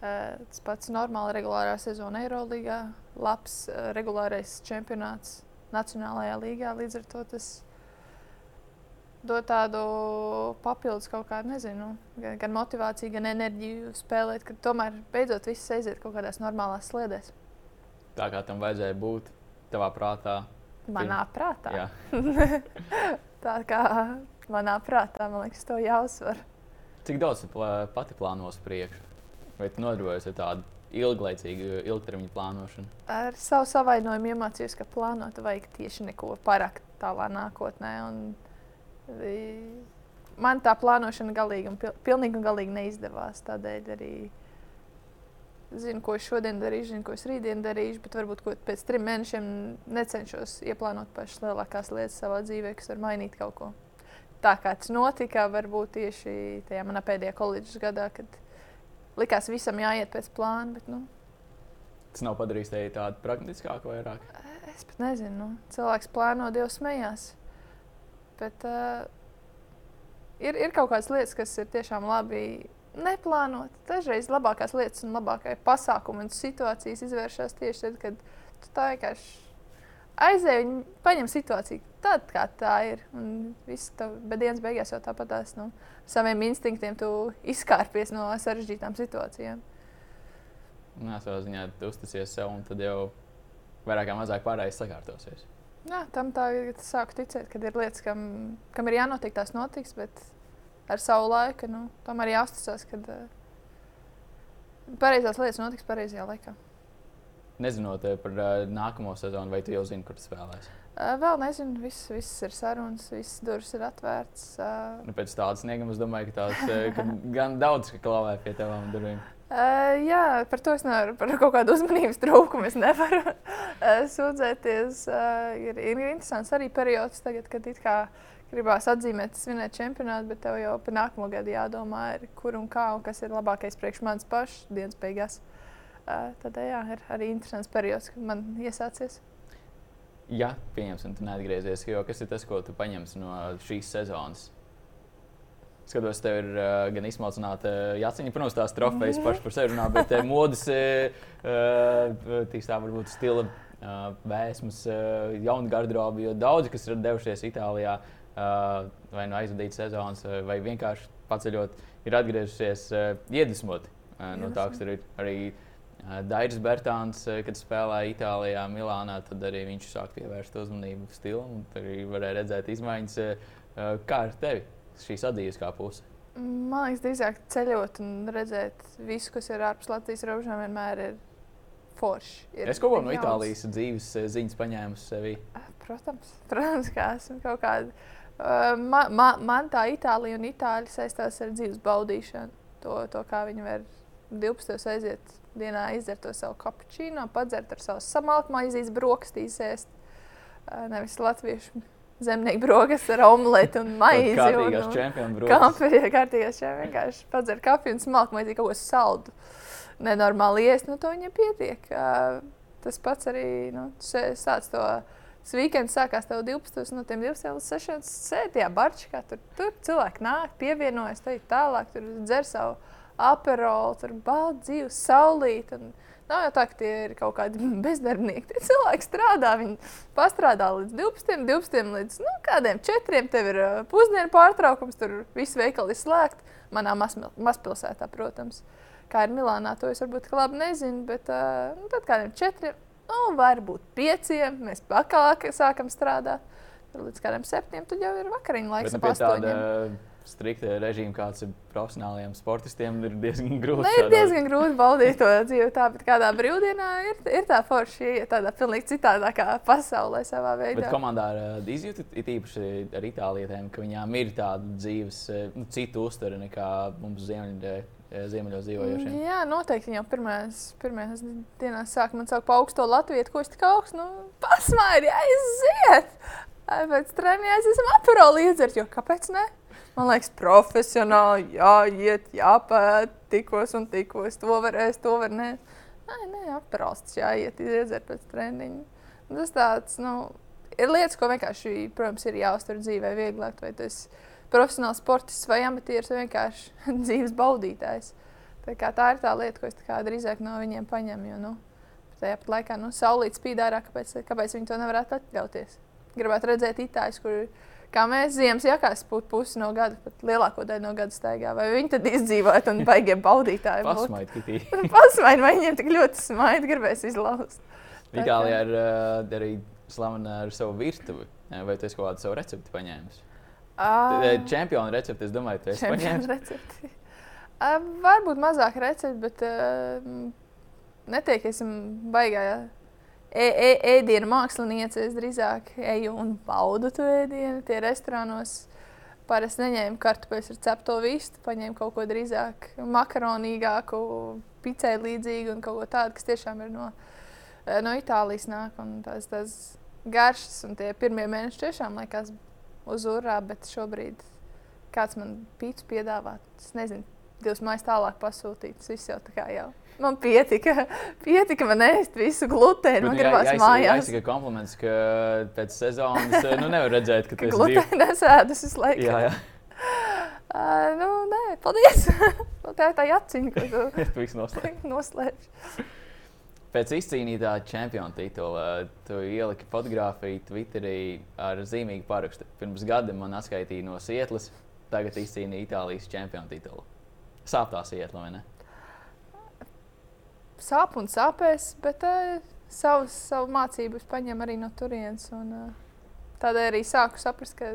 Uh, tas pats normāli regulārā sezona Eirolandā, labs uh, regulārais čempionāts Nacionālajā līgā. Līdz ar to tas dod tādu papildus kaut kādu, nezinu, gan, gan motivāciju, gan enerģiju spēlēt, ka tomēr beidzot viss aiziet kaut kādās normālās sliedēs. Tā kā tam vajadzēja būt tavā prātā. Manā prātā. (laughs) Tā kā manā prātā, man liekas, to jāuzsver. Cik daudz pati plāno uz priekšu? Vai tu nodarbojies ar tādu ilglaicīgu, ilgtermiņa plānošanu? Ar savu savainojumu iemācījos, ka plānot vajag tieši neko pārāk tālā nākotnē. Un, man tā plānošana galīgi un pilnīgi un galīgi neizdevās. Tādēļ arī zinu, ko es šodien darīšu, zinu, ko es rītdien darīšu, bet varbūt pēc trim mēnešiem necenšos ieplānot pašas lielākās lietas savā dzīvē, kas var mainīt kaut ko. Tā kā tas notika, varbūt tieši tajā manā pēdējā koledžas gadā, kad likās visam jāiet pēc plāna. Bet, nu, tas nav padarījis tevi tādu pragmatiskāku vairāk. Es pat nezinu. Nu, cilvēks plāno, Dievs smējās. Bet uh, ir, ir kaut kādas lietas, kas ir tiešām labi neplānot. Dažreiz labākās lietas un labākie pasākumi un situācijas izvēršas tieši tad, kad tu tā vienkārši aizēji un paņem situāciju tādu, kā tā ir. Un viss tev, dienas beigās jau tāpat tās nu, saviem instinktiem tu izkārpies no sarežģītām situācijām. Nē, savā ziņā uzticies sev, un tad jau vairāk vai mazāk pārējais sakārtosies. Jā, tam tā ir. Es sāku ticēt, ka ir lietas, kam, kam ir jānotiek, tās notiks, bet ar savu laiku nu, tam arī jāuzticas, ka uh, pareizās lietas notiks pareizajā laikā. Nezinot eh, par uh, nākamo sezonu, vai tu jau zini, kur tu spēlēsi? Uh, vēl nezinu, viss, viss ir sarunas, visas durvis ir atvērtas. Uh, Nu, pēc tādas snieguma es domāju, ka tās eh, ka gan daudz ka klavē pie tavām durvīm. Uh, jā, par to es nevaru, par kaut kādu uzmanības trūkumu es nevaru uh, (laughs) sūdzēties. Uh, ir, ir interesants arī periods, tagad, kad it kā gribās atzīmēt, svinēt čempionātu, bet tev jau par nākamo gadu jādomā, ir, kur un kā un kas ir labākais priekš manis pašs dienas beigās. Uh, tad jā, ir arī interesants periods, kad man iesācies. Ja, pieņemsim, tu neatgriezies, jo kas ir tas, ko tu paņemsi no šīs sezonas? Skatos, tev ir uh, gan izsmalcināta uh, jāciņa, protams, tās trofejas pašas par sevi runā, bet uh, modes, uh, tīstā varbūt stila uh, vēsmas, uh, jauna garderoba, jo daudzi, kas ir devušies Itālijā, uh, vai nu aizvadīt sezonas, uh, vai vienkārši paceļot, ir atgriežušies uh, iedvesmoti uh, no tā, kas tur ir arī. Dairis Bertāns, uh, kad spēlēja Itālijā, Milānā, tad arī viņš sāk pievērst uzmanību stilam. Tur arī varēja redzēt izmaiņas. Kā ar tevi šī sadzīves kā puse? Man liekas, drīzāk ceļot un redzēt visu, kas ir ārpus Latvijas robežām, vienmēr ir forši. Ir Es kaut ko no. Itālijas dzīves uh, ziņas paņēmu sevi. Protams, (laughs) protams, kā esmu kaut kāda. Uh, man, man, man tā Itālija un Itāļi saistās ar dzīves baudīšanu. To, to kā viņi var 12. aiziet dienā, izdzert to savu kapučīnu, padzert ar savu samalku maizītes brokastīs, ēst. Uh, nevis latviešu zemnieku brokastis ar omleti un maizi. un- Kārtīgās un- čempionu brūces. Kafija kārtīgās šeit vienkārši padzer kafiju un smalku maizi kaut ko saldu. Nenormāli iest, nu to viņam pietiek. Tas pats arī, nu, sāc to. Tas weekends sākās tev 12. no tiem 12 līdz 6. sēdējā barčikā. Tur, tur cilvēki nāk, pievienojas, te tālāk, tur dzer savu aperolu, tur bauda dzīves saulīt. Un, Nav jau tā, ka tie ir kaut kādi (laughs) bezdarbnieki. Tie cilvēki strādā, viņi pastrādā līdz 12, 12 līdz nu, kādiem 4. Tev ir pusdienu pārtraukums, tur viss veikali ir slēgti. Manā maz, mazpilsētā, protams, kā ir Milānā, to es varbūt labi nezinu, bet nu, tad kādiem 4, nu, varbūt 5. mēs pakāpē sākam strādāt. Līdz kādiem 7. tad jau ir vakariņu laiks, ap 8 striktie režīmi, kāds ir profesionāliem sportistiem, ir diezgan nu, grūti. Man ir diezgan grūti baudīt to dzīvi. Tā, bet kādā brīvdienā ir, ir tā forša, ja tādā pilnīgi citādākā pasaulē savā veidā. Bet komandā ar, eh, uh, izjūti it īpaši ar itālietēm, ka viņām ir tāda dzīves, eh, nu, cita uztvere nekā mums ziemeļiem. Eh, Ziemeļos dzīvojošiem. Jā, noteikti jau pirmās, pirmās dienās sāk man sākt paaugstīt latviešu, ko es tik augstu nu, pasmaidu, aiziet! Pēc treniņa es esmu apgājusi līdzi, jo kāpēc ne? Man liekas, profesionāli jāiet, jāpēt, tikos un tikos, to varēs, to var nē. Nē, nē, aprols tas jāiet, iedzert pēc treniņa. Un Tas tāds, nu, ir lietas, ko vienkārši, protams, ir jāuztver dzīvē vieglāk, vai tas ir profesionāls sportists vai amatieris vai vienkārši (laughs) dzīves baudītājs. Tā, tā ir tā lieta, ko es drīzāk no viņiem paņemu. Jo, nu, tajā pat laikā nu, saulīt spīd ārā, kāpēc, kāpēc viņi to nevarētu atļauties. Gribētu redzēt itāļus, kur kā mēs ziemas jakās būtu pusi no gada, pat lielāko daļu no gada staigā. Vai viņi tad izdzīvotu un baigiem baudītāji? Pasmaid, Kitī. (laughs) Pasmaidi, vai viņiem tik ļoti smaidi gribēs izlaust. Itālijā ir uh, arī slavena ar savu virtuvi. Eh, Vai tu esi kaut kādu savu recepti paņēmis? Uh, Čempionu recepti, es domāju, tu esi paņēmis. (laughs) recepti. Uh, varbūt mazāk recepti, bet uh, netiek, esmu baigā. E e ēdienu māksliniece, es drīzāk eju un baudu to ēdienu. Tie restorānos parasti neņēmu kartupeļus ar cepto vistu, paņēmu kaut ko drīzāk makaronīgāku, picē līdzīgu un kaut ko tādu, kas tiešām ir no, eh, no Itālijas nāk. un Tās, tās garšas un tie pirmie mēneši tiešām liekas uz urā, bet šobrīd kāds man pīcis piedāvā. Es nezinu, divas mājas tālāk pasūtīt. Tas viss jau tā kā jau. Man pietika, pietika man ēst visu glutēnu. Man gribās mājās. Jā, kompliments, ka pēc sezonas eh, nu, nevar redzēt, ka Ka glutēnu (laughs) nesēdus visu laiku. Jā, jā, (laughs) Uh, nu, nē, paldies. (laughs) Nu, tā ir tā atziņa, ko tu tu noslēdz. noslēdz. Pēc izcīnītā čempiona titula tu ieliki fotografiju Twitterī ar zīmīgu parakstu. Pirms gada man atskaitīja no Sietlas, tagad izcīnīja Itālijas čempiona titulu. Sāp tā Sietla, vai ne? Sāp un sāpēs, bet uh, savus, savu mācību paņem arī no turienes. Un, uh, tādēļ arī sāku saprast, ka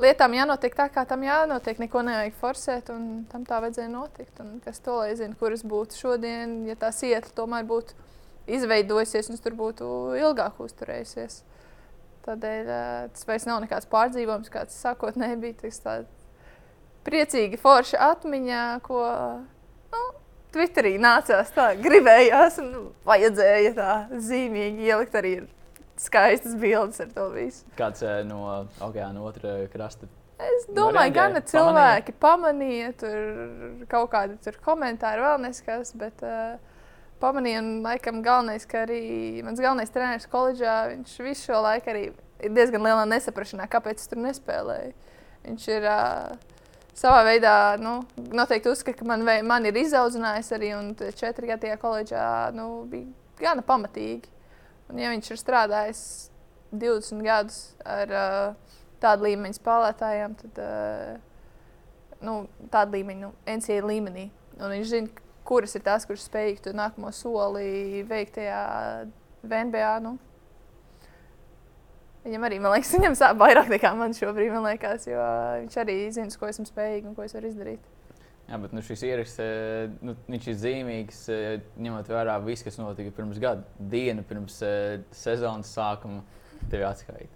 lietām jānotiek tā, kā tam jānotiek. Neko nevajag forsēt, un tam tā vajadzēja notikt. Un kas to lai zina, kur es būtu šodien, ja tā sieta tomēr būtu izveidojusies, un es tur būtu ilgāk uzturējusies. Tādēļ uh, tas vairs nav nekāds pārdzīvojums, kāds sākotnēji bija. Tas tāds priecīgi, forša atmiņā, ko nu, Twitterī nācās tā, gribējās un vajadzēja tā zīmīgi ielikt arī skaistas bildes ar to visu. Kāds uh, no okeāna otrā krasta? Es domāju, gan cilvēki pamanīja, tur kaut kādi tur komentāri vēl neskas, bet uh, pamanīja, un laikam galvenais, ka arī mans galvenais treneris koledžā, viņš visu šo laiku arī ir diezgan lielā nesaprašanā, kāpēc es tur nespēlēju. Viņš ir uh, savā veidā nu, noteikti uzskata, ka man, man ir izaudzinājis arī, un četri gadi tajā koledžā nu, bija gana pamatīgi. Un, ja viņš ir strādājis 20 gadus ar uh, tādu līmeņu spēlētājiem, tad uh, nu, tāda līmeņa, nu, NCA līmenī. Un viņš zina, kuras ir tās, kuras spējīgi to nākamo soli veikt tajā VNBA. Nu, Viņam arī, man liekas, viņam sāp vairāk nekā man šobrīd, man liekas, jo viņš arī zina, ko esmu spējīgs un ko es varu izdarīt. Jā, bet nu, šis ieraksts, eh, nu, viņš ir zīmīgs, eh, ņemot vērā visu, kas notika pirms gada, dienu pirms uh, sezonas sākuma, tev atskaita.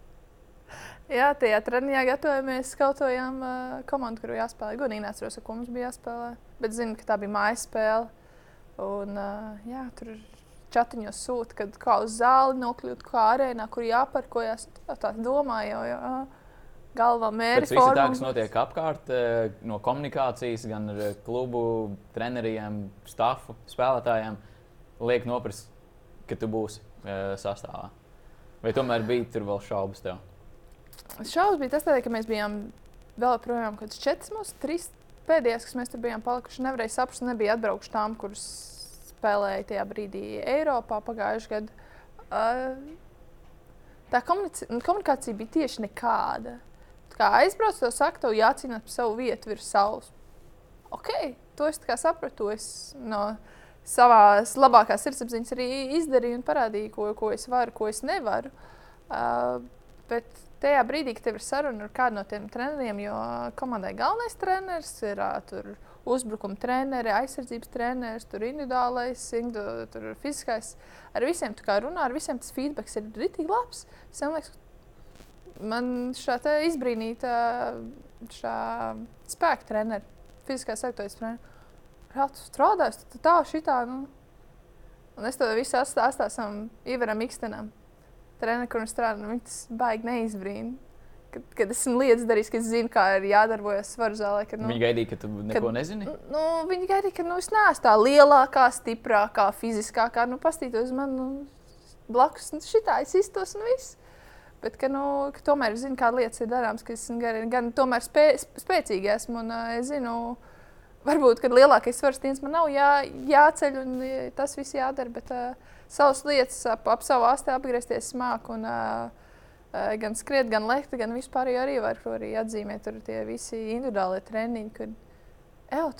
Jā, tajā treniņā gatavojamies, skautījām uh, komandu, kuru jāspēlē. Godīgi neatceros, ko mums bija jāspēlē, bet zinu, ka tā bija mājas spēle. Un, uh, jā, tur čatiņos sūta, kad kā uz zāli nokļūt, kā arēnā, kur jāparkojas. Tā, tā domāju, jau, jā. galvā mērķis. Tas viss tāds notiek apkārt no komunikācijas, gan ar klubu treneriem, stafu, spēlētājiem. Liek noprast, ka tu būsi uh, sastāvā. Vai tomēr bija tur vēl šaubas tev? Šaubas bija tas, tādēļ, ka mēs bijām vēl projām kaut kādas četras, mūsu trīs pēdējās, kas mēs tur bijām palikuši. Nevarēja saprast, nebija atbraukuši tām, kuras spēlēja tajā brīdī Eiropā pagājušajā gadā. Uh, tā komunikācija bija tieši nekāda. Kā aizbrauc, to saka, tev jācīnās par savu vietu virs saules. Ok, to es sapratu. Es no savas labākās sirdsapziņas arī izdarīju un parādīju, ko, ko es varu, ko es nevaru. Uh, bet tajā brīdī, kad tev ir saruna ar kādu no tiem treneriem, jo komandai galvenais treneris ir uh, tur uzbrukuma treneri, aizsardzības treneris, tur individuālais, individu, tur fiziskais. Ar visiem tā kā runā, ar visiem tas feedback ir rītīgi labs. Es liekas, man šā izbrīnīta šā spēka treneri, fiziskā sektoras treneri. Jā, tu strādāji, tu tā, šitā. Nu. Un es to visu atstāju Ivaram Ikstenam. Trenerim, kurš strādā, nu, viņš baigi neizbrīna kad, kad esmu lietas darījis, ka es zinu, kā ir jādarbojas svaru zālē. Kad, nu, viņi gaidīja, ka tu neko kad, nezini. Nu, viņi gaidīja, ka nu, es neesmu tā lielākā, stiprākā, fiziskākā. Nu, Pastītos uz mani nu, blakus, nu, šitā es iztos un viss. Bet, ka, nu, ka tomēr zinu, kāda lietas ir darāmas, ka es gan, gan tomēr spē, spēcīgi esmu. Un, uh, es zinu, varbūt, kad lielākais svars dienas man nav jā, jāceļ un tas viss jādara, bet uh, savas lietas ap, ap savu asti apgriezties smāk. Un, uh, gan skriet, gan lekt, gan vispār arī var arī atzīmēt tur tie visi individuālie treniņi, kad evo,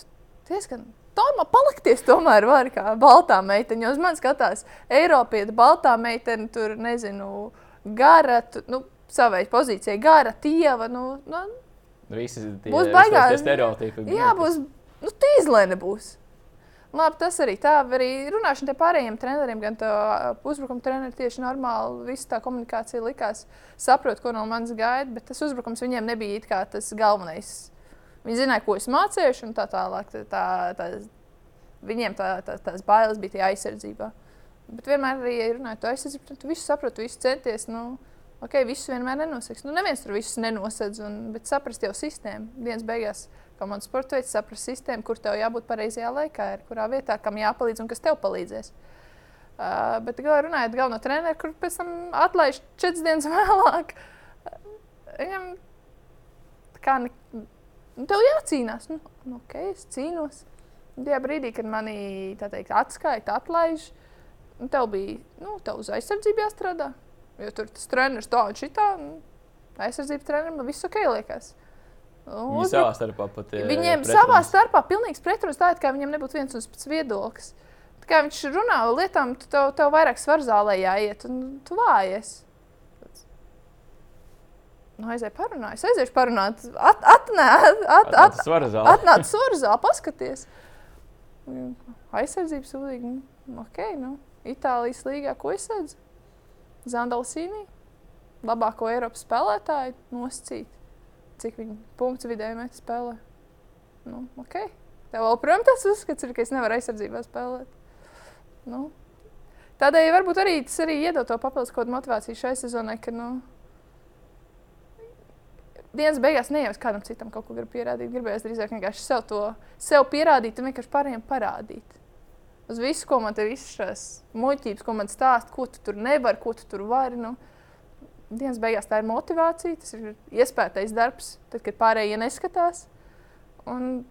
diezgan Tomā palikties tomēr var kā baltā meitene. Uz manis skatās Eiropieta, baltā meitene, tur nezinu, gara, tu, nu, savai pozīcijai, gara, tieva. Nu, nu, Visi tie būs baigās. Jā, būs, nu, tīzlēne būs. Labi, tas arī tā, arī runāšana ar pārējiem treneriem, gan uzbrukuma treneriem tieši normāli. Visa tā komunikācija likās, saprot, ko no manis gaida, bet tas uzbrukums viņiem nebija tas galvenais. Viņi zināja, ko es mācījuši, un tā tālāk. Tā, tā, tā, viņiem tā, tā, tās bailes bija tajā aizsardzībā. Bet vienmēr arī runājot par aizsardzību, tad tu visu saproti, visu centies. Nu, ok, visus vienmēr nenoseks. Nu, neviens tur visus nenosedz, un, bet saprast jau sistēmu. Dienas beigās komandas sporta veids, saprast sistēmu, kur tev jābūt pareizajā laikā, ir, kurā vietā, kam jāpalīdz un kas tev palīdzēs. Uh, bet galvenā runājot galveno treneru, kur pēc tam atlaiž četras dienas (laughs) vēlāk. Viņam kā ne, nu, tev jācīnās. Nu, nu, ok, es cīnos. Tajā brīdī, kad manī teikt, atskaita, atlaiž, nu, tev bija nu, tev uz aizsardzību jāstrādā. Jo tur tas treneris to un šitā. Aizsardzības trenerim viss ok liekas. Viņi savā starpā pat ir. Viņiem pretrunas. savā starpā pilnīgs pretruns tā, it kā viņiem nebūtu viens un pats viedoklis. Tā kā viņš runā par lietām, tu tev, tev vairāk svaru zālē jāiet, un tu vājies. Nu, aizēju parunāt, es aiziešu parunāt. At, atnē, at, at, zāli. Atnāc svaru zāli, (laughs) paskaties. Aizsardzības sūdzīga. Nu, ok, nu, Itālijas līgā, ko es redzu? Zandalsīnī, labāko Eiropas spēlētāju nosacīt. Cik viņi punktu vidēji met spēlē. Nu, ok. Tev protams, tas uzskats ir, ka es nevaru aizsardzībā spēlēt. Nu. Tādēļ varbūt arī tas arī iedod to papildus kaut kādu motivāciju šai sezonai, ka, nu, dienas beigās ne jau es kādam citam kaut ko gribu pierādīt. Gribējās drīzāk vienkārši sev to sev pierādīt un vienkārši pārējiem parādīt. Uz visu, ko man te visas šīs muļķības, ko man stāsta, ko tu tur nevari, ko tu tur vari. Nu, dienas beigās tā ir motivācija, tas ir iespējas darbs, tad, kad pārējie neskatās. Un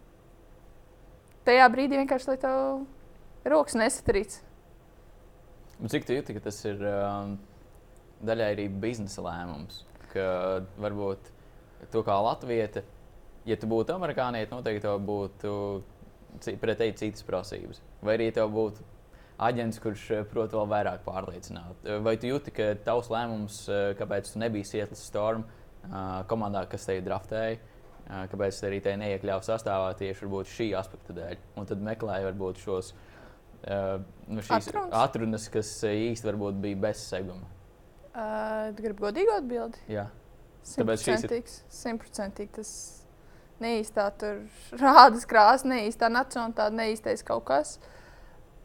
tajā brīdī vienkārši lai tev rokas nesatrīc. Cik tu jūti, ka tas ir um, daļai arī biznesa lēmums? Ka varbūt tu kā latvieta, ja tu būtu amerikānieti, noteikti tev būtu pretēji citas prasības. Vai arī tev būtu aģents, kurš eh, prot vēl vairāk pārliecināt. Vai tu jūti, ka tavs lēmums, eh, kāpēc tu nebija Seattle Storm komandā, kas tevi draftēja, kāpēc arī te neiekļāva sastāvā tieši šī aspekta dēļ. Un tad meklēja varbūt šos nu, Atrunas. kas varbūt bija bez seguma. Uh, gribu godīgu atbildi. Jā. Šīs ir-. Simtprocentīgi tas neīstā tur rādas krāsa, neīstā nacionālitāte, neīstais kaut kas.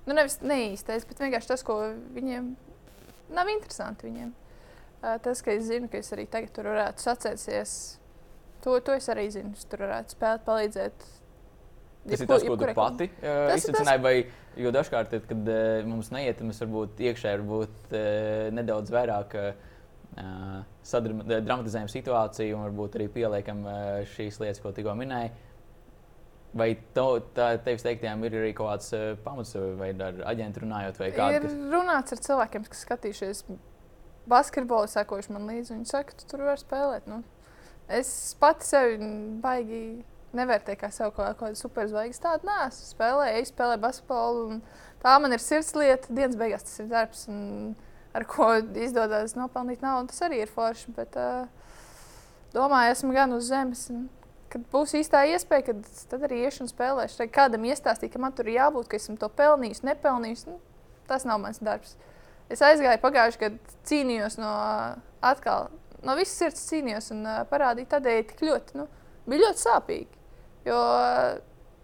Nu, nevis neīstais, bet vienkārši tas, ko viņiem nav interesanti. Viņiem. Tas, ka es zinu, ka es arī tagad tur varētu sacensties, to, to es arī zinu. Es tur varētu spēlēt, palīdzēt. Tas ir tas, ko tu pati uh, izsacināji. Vai, jo dažkārt, tad, kad uh, mums neiet, mēs varbūt iekšēji varbūt, uh, nedaudz vairāk uh, sadram- eh, dramatizējam situāciju un varbūt arī pieliekam šīs lietas, ko tikko minēji. Vai to, tā, tevis teiktajām ir arī kaut kāds uh, pamats, vai ar aģentu runājot, vai Ir kādu? Kas... runāts ar cilvēkiem, kas skatījušies basketbolu, sekojuši man līdzi. Viņi saka, tu tur vari spēlēt. Nu, es pati sevi baigi nevērtēju kā sev kaut kādu superzvaigzni. Tāda nē, es spēlēju, es spēlēju basketbolu. un Tā man ir sirdslieta. Dienas beigās tas ir darbs, un ar ko izdodas nopelnīt naudu. Tas arī ir forši. Bet, uh, domāju, esmu gan uz zemes. Un, kad būs īstā iespēja, tad, tad arī iešu un spēlēšu. Tad kādam iestāstīt, ka man tur ir jābūt, ka esmu to pelnījis, nepelnījis. Nu, tas nav mans darbs. Es aizgāju pagājušajā gadā, cīnījos no atkal, no visas sirds cīnījos un parādīju tādēļ tik ļoti. Nu, bija ļoti sāpīgi. Jo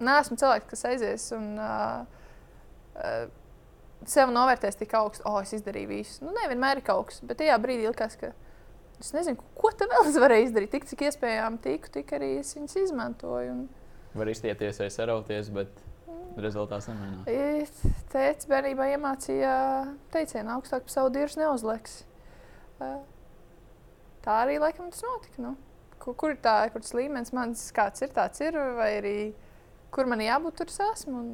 neesmu cilvēks, kas aizies un uh, uh, sev novērtēs tik augstu, oh, es izdarīju visu. Nu, nevienmēr ir kaut kas, bet tajā brīdī likās, ka es nezinu, ko te vēl es varēju izdarīt. Tik cik iespējām tiku, tik arī es viņus izmantoju. Un, Var izstieties vai sarauties, bet rezultāts nemainās. Teicu, bērnībā iemācīja teicienu, augstāk par savu dirzu neuzliks. Tā arī laikam tas notika. Nu. Kur, kur ir tā, kur tas līmenis mans, kāds ir, tāds ir, vai arī kur man jābūt, tur es esmu. Un,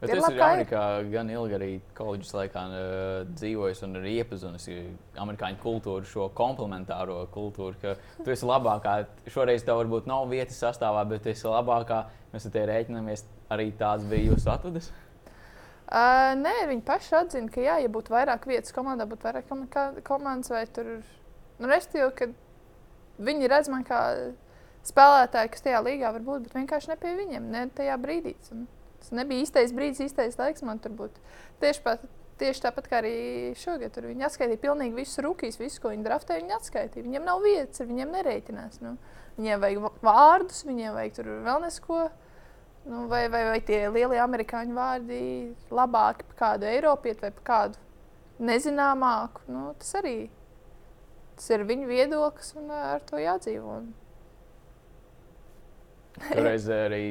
Bet es ir. Amerikā gan ilgi arī koledžas laikā uh, dzīvoju un arī iepazinis amerikāņu kultūru, šo komplementāro kultūru, ka tu esi labākā. Šoreiz tev varbūt nav vietas sastāvā, bet tu esi labākā. Mēs ar tevi rēķinamies. Arī tāds bija jūsu atvadas. uh, nē, viņi paši atzina, ka jā, ja būtu vairāk vietas komandā, būtu vairāk komandas vai tur. Nu, Restīvi, ka viņi redz man kā spēlētāju, kas tajā līgā var būt, bet vienkārši ne pie viņiem, ne tajā brīdī. Un Tas nebija īstais brīdis, īstais laiks man tur būt. Tieši, pat, tieši tāpat kā arī šogad. Tur viņi atskaitīja pilnīgi visus rūkīs, visu, ko viņi draftēja. Viņi atskaitīja. Viņiem nav vietas, viņiem nereiķinās. Nu. Viņiem vajag va- vārdus, viņiem vajag tur vēl nesko. Nu, vai, vai, vai tie lielie amerikāņu vārdi labāki par kādu eiropietu vai par kādu nezināmāku? Nu, tas arī tas ir viņu viedoklis un ar to jādzīvo. Toreiz arī,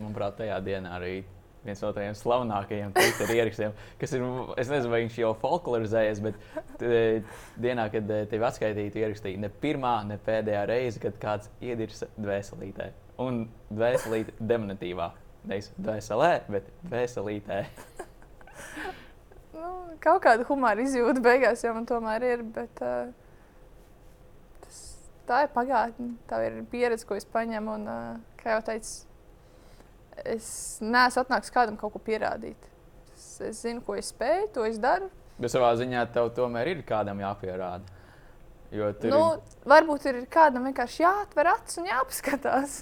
manuprāt, tajā dienā arī viens no tādiem slavenākajiem Twitter ierakstiem, kas ir, es nezinu, vai viņš jau folklorizējies, bet t- dienā, kad eh, tevi atskaitītu, ierakstīja ne pirmā, ne pēdējā reize, kad kāds iedirsa dvēselītē. Un dvēselīte demonatīvā. Nevis dvēselē, bet dvēselītē. Nu, kaut kāda humora izjūta beigās jau man tomēr ir. Bet, uh, tas, tā ir pagātne, tā ir pieredze, ko es paņemu. Un, uh, kā jau teicu, es neesmu atnācis kādam kaut ko pierādīt. Es, es zinu, ko es spēju, to es daru. Bet savā ziņā tev tomēr ir kādam jāpierāda. Jo tur Nu, ir varbūt ir kādam vienkārši jāatver acis un jāpaskatās.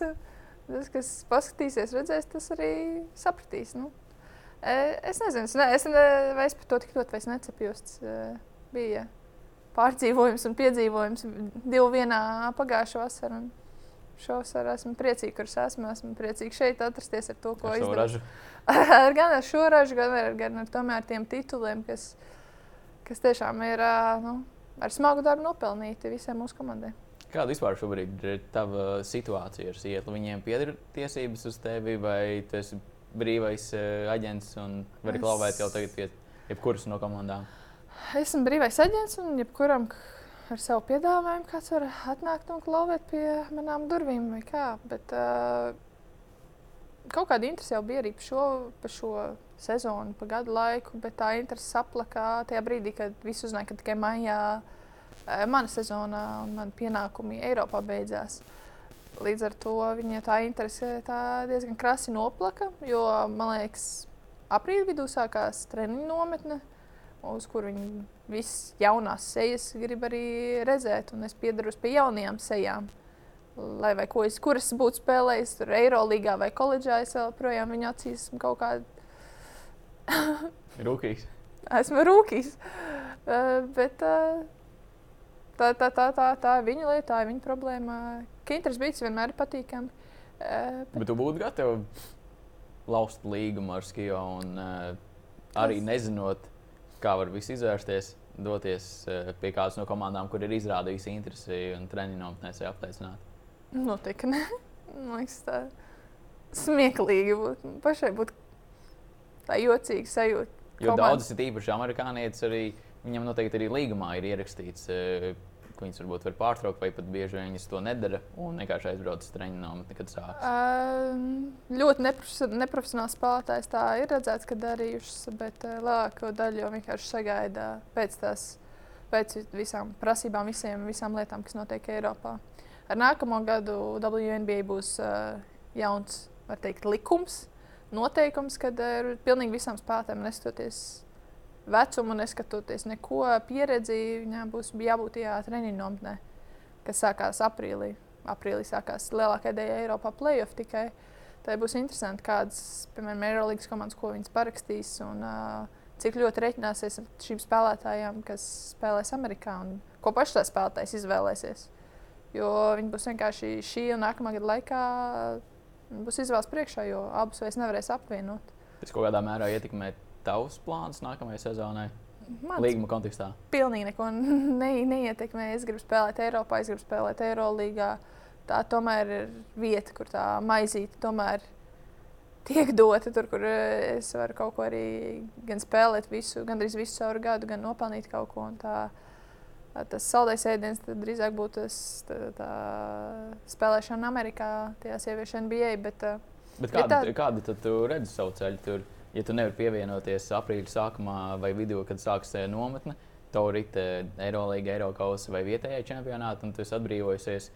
Tas, kas paskatīsies, redzēs, tas arī sapratīs. Nu. E, Es nezinu, es, ne, es ne, es par to tik ļoti necepjos. Tas e, bija pārdzīvojums un piedzīvojums divu vienā pagājušā vasarā. Šovasar esmu priecīga, kur es esmu. Esmu priecīga šeit atrasties ar to, ko izdarīju. (laughs) gan ar šo ražu, gan ar, gan ar tomēr tiem tituliem, kas, kas tiešām ir nu, ar smagu darbu nopelnīti visiem mūsu komandai. Kāda vispār šobrīd ir tava situācija ar Sietlu? Viņiem pieder tiesības uz tevi, vai tu esi brīvais aģents un vari Es- klauvēt jau tagad pie jebkuras no komandām? Esmu brīvais aģents, un jebkuram ar savu piedāvājumu kāds var atnākt un klauvēt pie manām durvīm vai kā. Bet, uh, Kaut kāda interese jau bija arī par šo, par šo sezonu, pa gadu laiku, bet tā interese saplaka tajā brīdī, kad visi uzzināja, ka tikai maijā mana sezona un mani pienākumi Eiropā beidzās. Līdz ar to viņa tā interese tā diezgan krasi noplaka, jo man liekas, aprīļa vidū sākās treniņu nometne, uz kur viņi visas jaunās sejas grib arī redzēt, un es piedaros pie jaunajām sejām. Lai vai ko es, kur es būtu spēlējis, tur Eirolandā vai koledžā, es joprojām viņa acīs esmu kaut kāda (laughs) Rūkīgs. esmu rūkīs. Uh, bet uh, tā, tā, tā, tā, tā ir viņa lieta, tā ir viņa problēma. Kinters beigts vienmēr patīkami. Uh, Bet tu būtu gatavs laust līgumu ar Skijo un uh, arī Tas- nezinot, kā var viss izvērsties, doties uh, pie kādas no komandām, kur ir izrādījusi interesi un treniņu nometnēs vai apliecināt. Noteikti ne. (laughs) Man liekas, tā smieklīgi būtu. Pašai būtu tā jocīga sajūta. Jo Komanda- daudzas ir īpaši amerikānietis, arī viņam noteikti arī līgumā ir ierakstīts, eh, ka viņas varbūt var pārtraukt, vai pat bieži vien viņas to nedara un vienkārši aizbrauc uz treniņu nometni, kad sākas. Um, ļoti neprofes- neprofesionāls spēlētājs tā ir redzēts, ka darījušas, bet uh, lielāko daļu jau vienkārši sagaida pēc tās, pēc visām prasībām, visiem, visām lietām, kas notiek Eiropā. Ar nākamo gadu WNBA būs uh, jauns, teikt, likums, noteikums, kad uh, pilnīgi visām spēlētājiem neskatoties vecumu, neskatoties neko pieredzi, viņām būs jābūt tajā treniņu nometnē, kas sākās aprīlī. Aprīlī sākās lielākā daļa Eiropā playoff tikai. Tā būs interesanti, kādas, piemēram, Eirolandes komandas, ko viņas parakstīs un uh, cik ļoti reiķināsies ar šīm spēlētājām, kas spēlēs Amerikā un ko pašs tās spēlētājs izvēlēsies. Jo viņi būs vienkārši šī un nākamā gada laikā būs izvēles priekšā, jo abus vairs nevarēs apvienot. Tas kaut kādā mērā ietekmē tavus plānus nākamajai sezonai, Mans līguma kontekstā. pilnīgi neko (laughs) ne, neietekmē. Es gribu spēlēt Eiropā, es gribu spēlēt Eirolandā. Tā tomēr ir vieta, kur tā maizīte tomēr tiek dota. Tur, kur eh, es varu kaut ko arī gan spēlēt, visu, gan arī visu savu gadu, gan nopelnīt kaut ko. Un Tā, tas saldais ēdiens drīzāk būtu tas, tā, tā spēlēšana Amerikā, tajā sieviešu NBA. Bet, Bet Ja kāda, tā- tad tu redzi savu ceļu tur? Ja tu nevari pievienoties aprīļa sākumā vai vidū, kad sāksies eh, nometne, tev ir Eirolandes, Eiropas vai vietējais čempionāts, un tu esi atbrīvojusies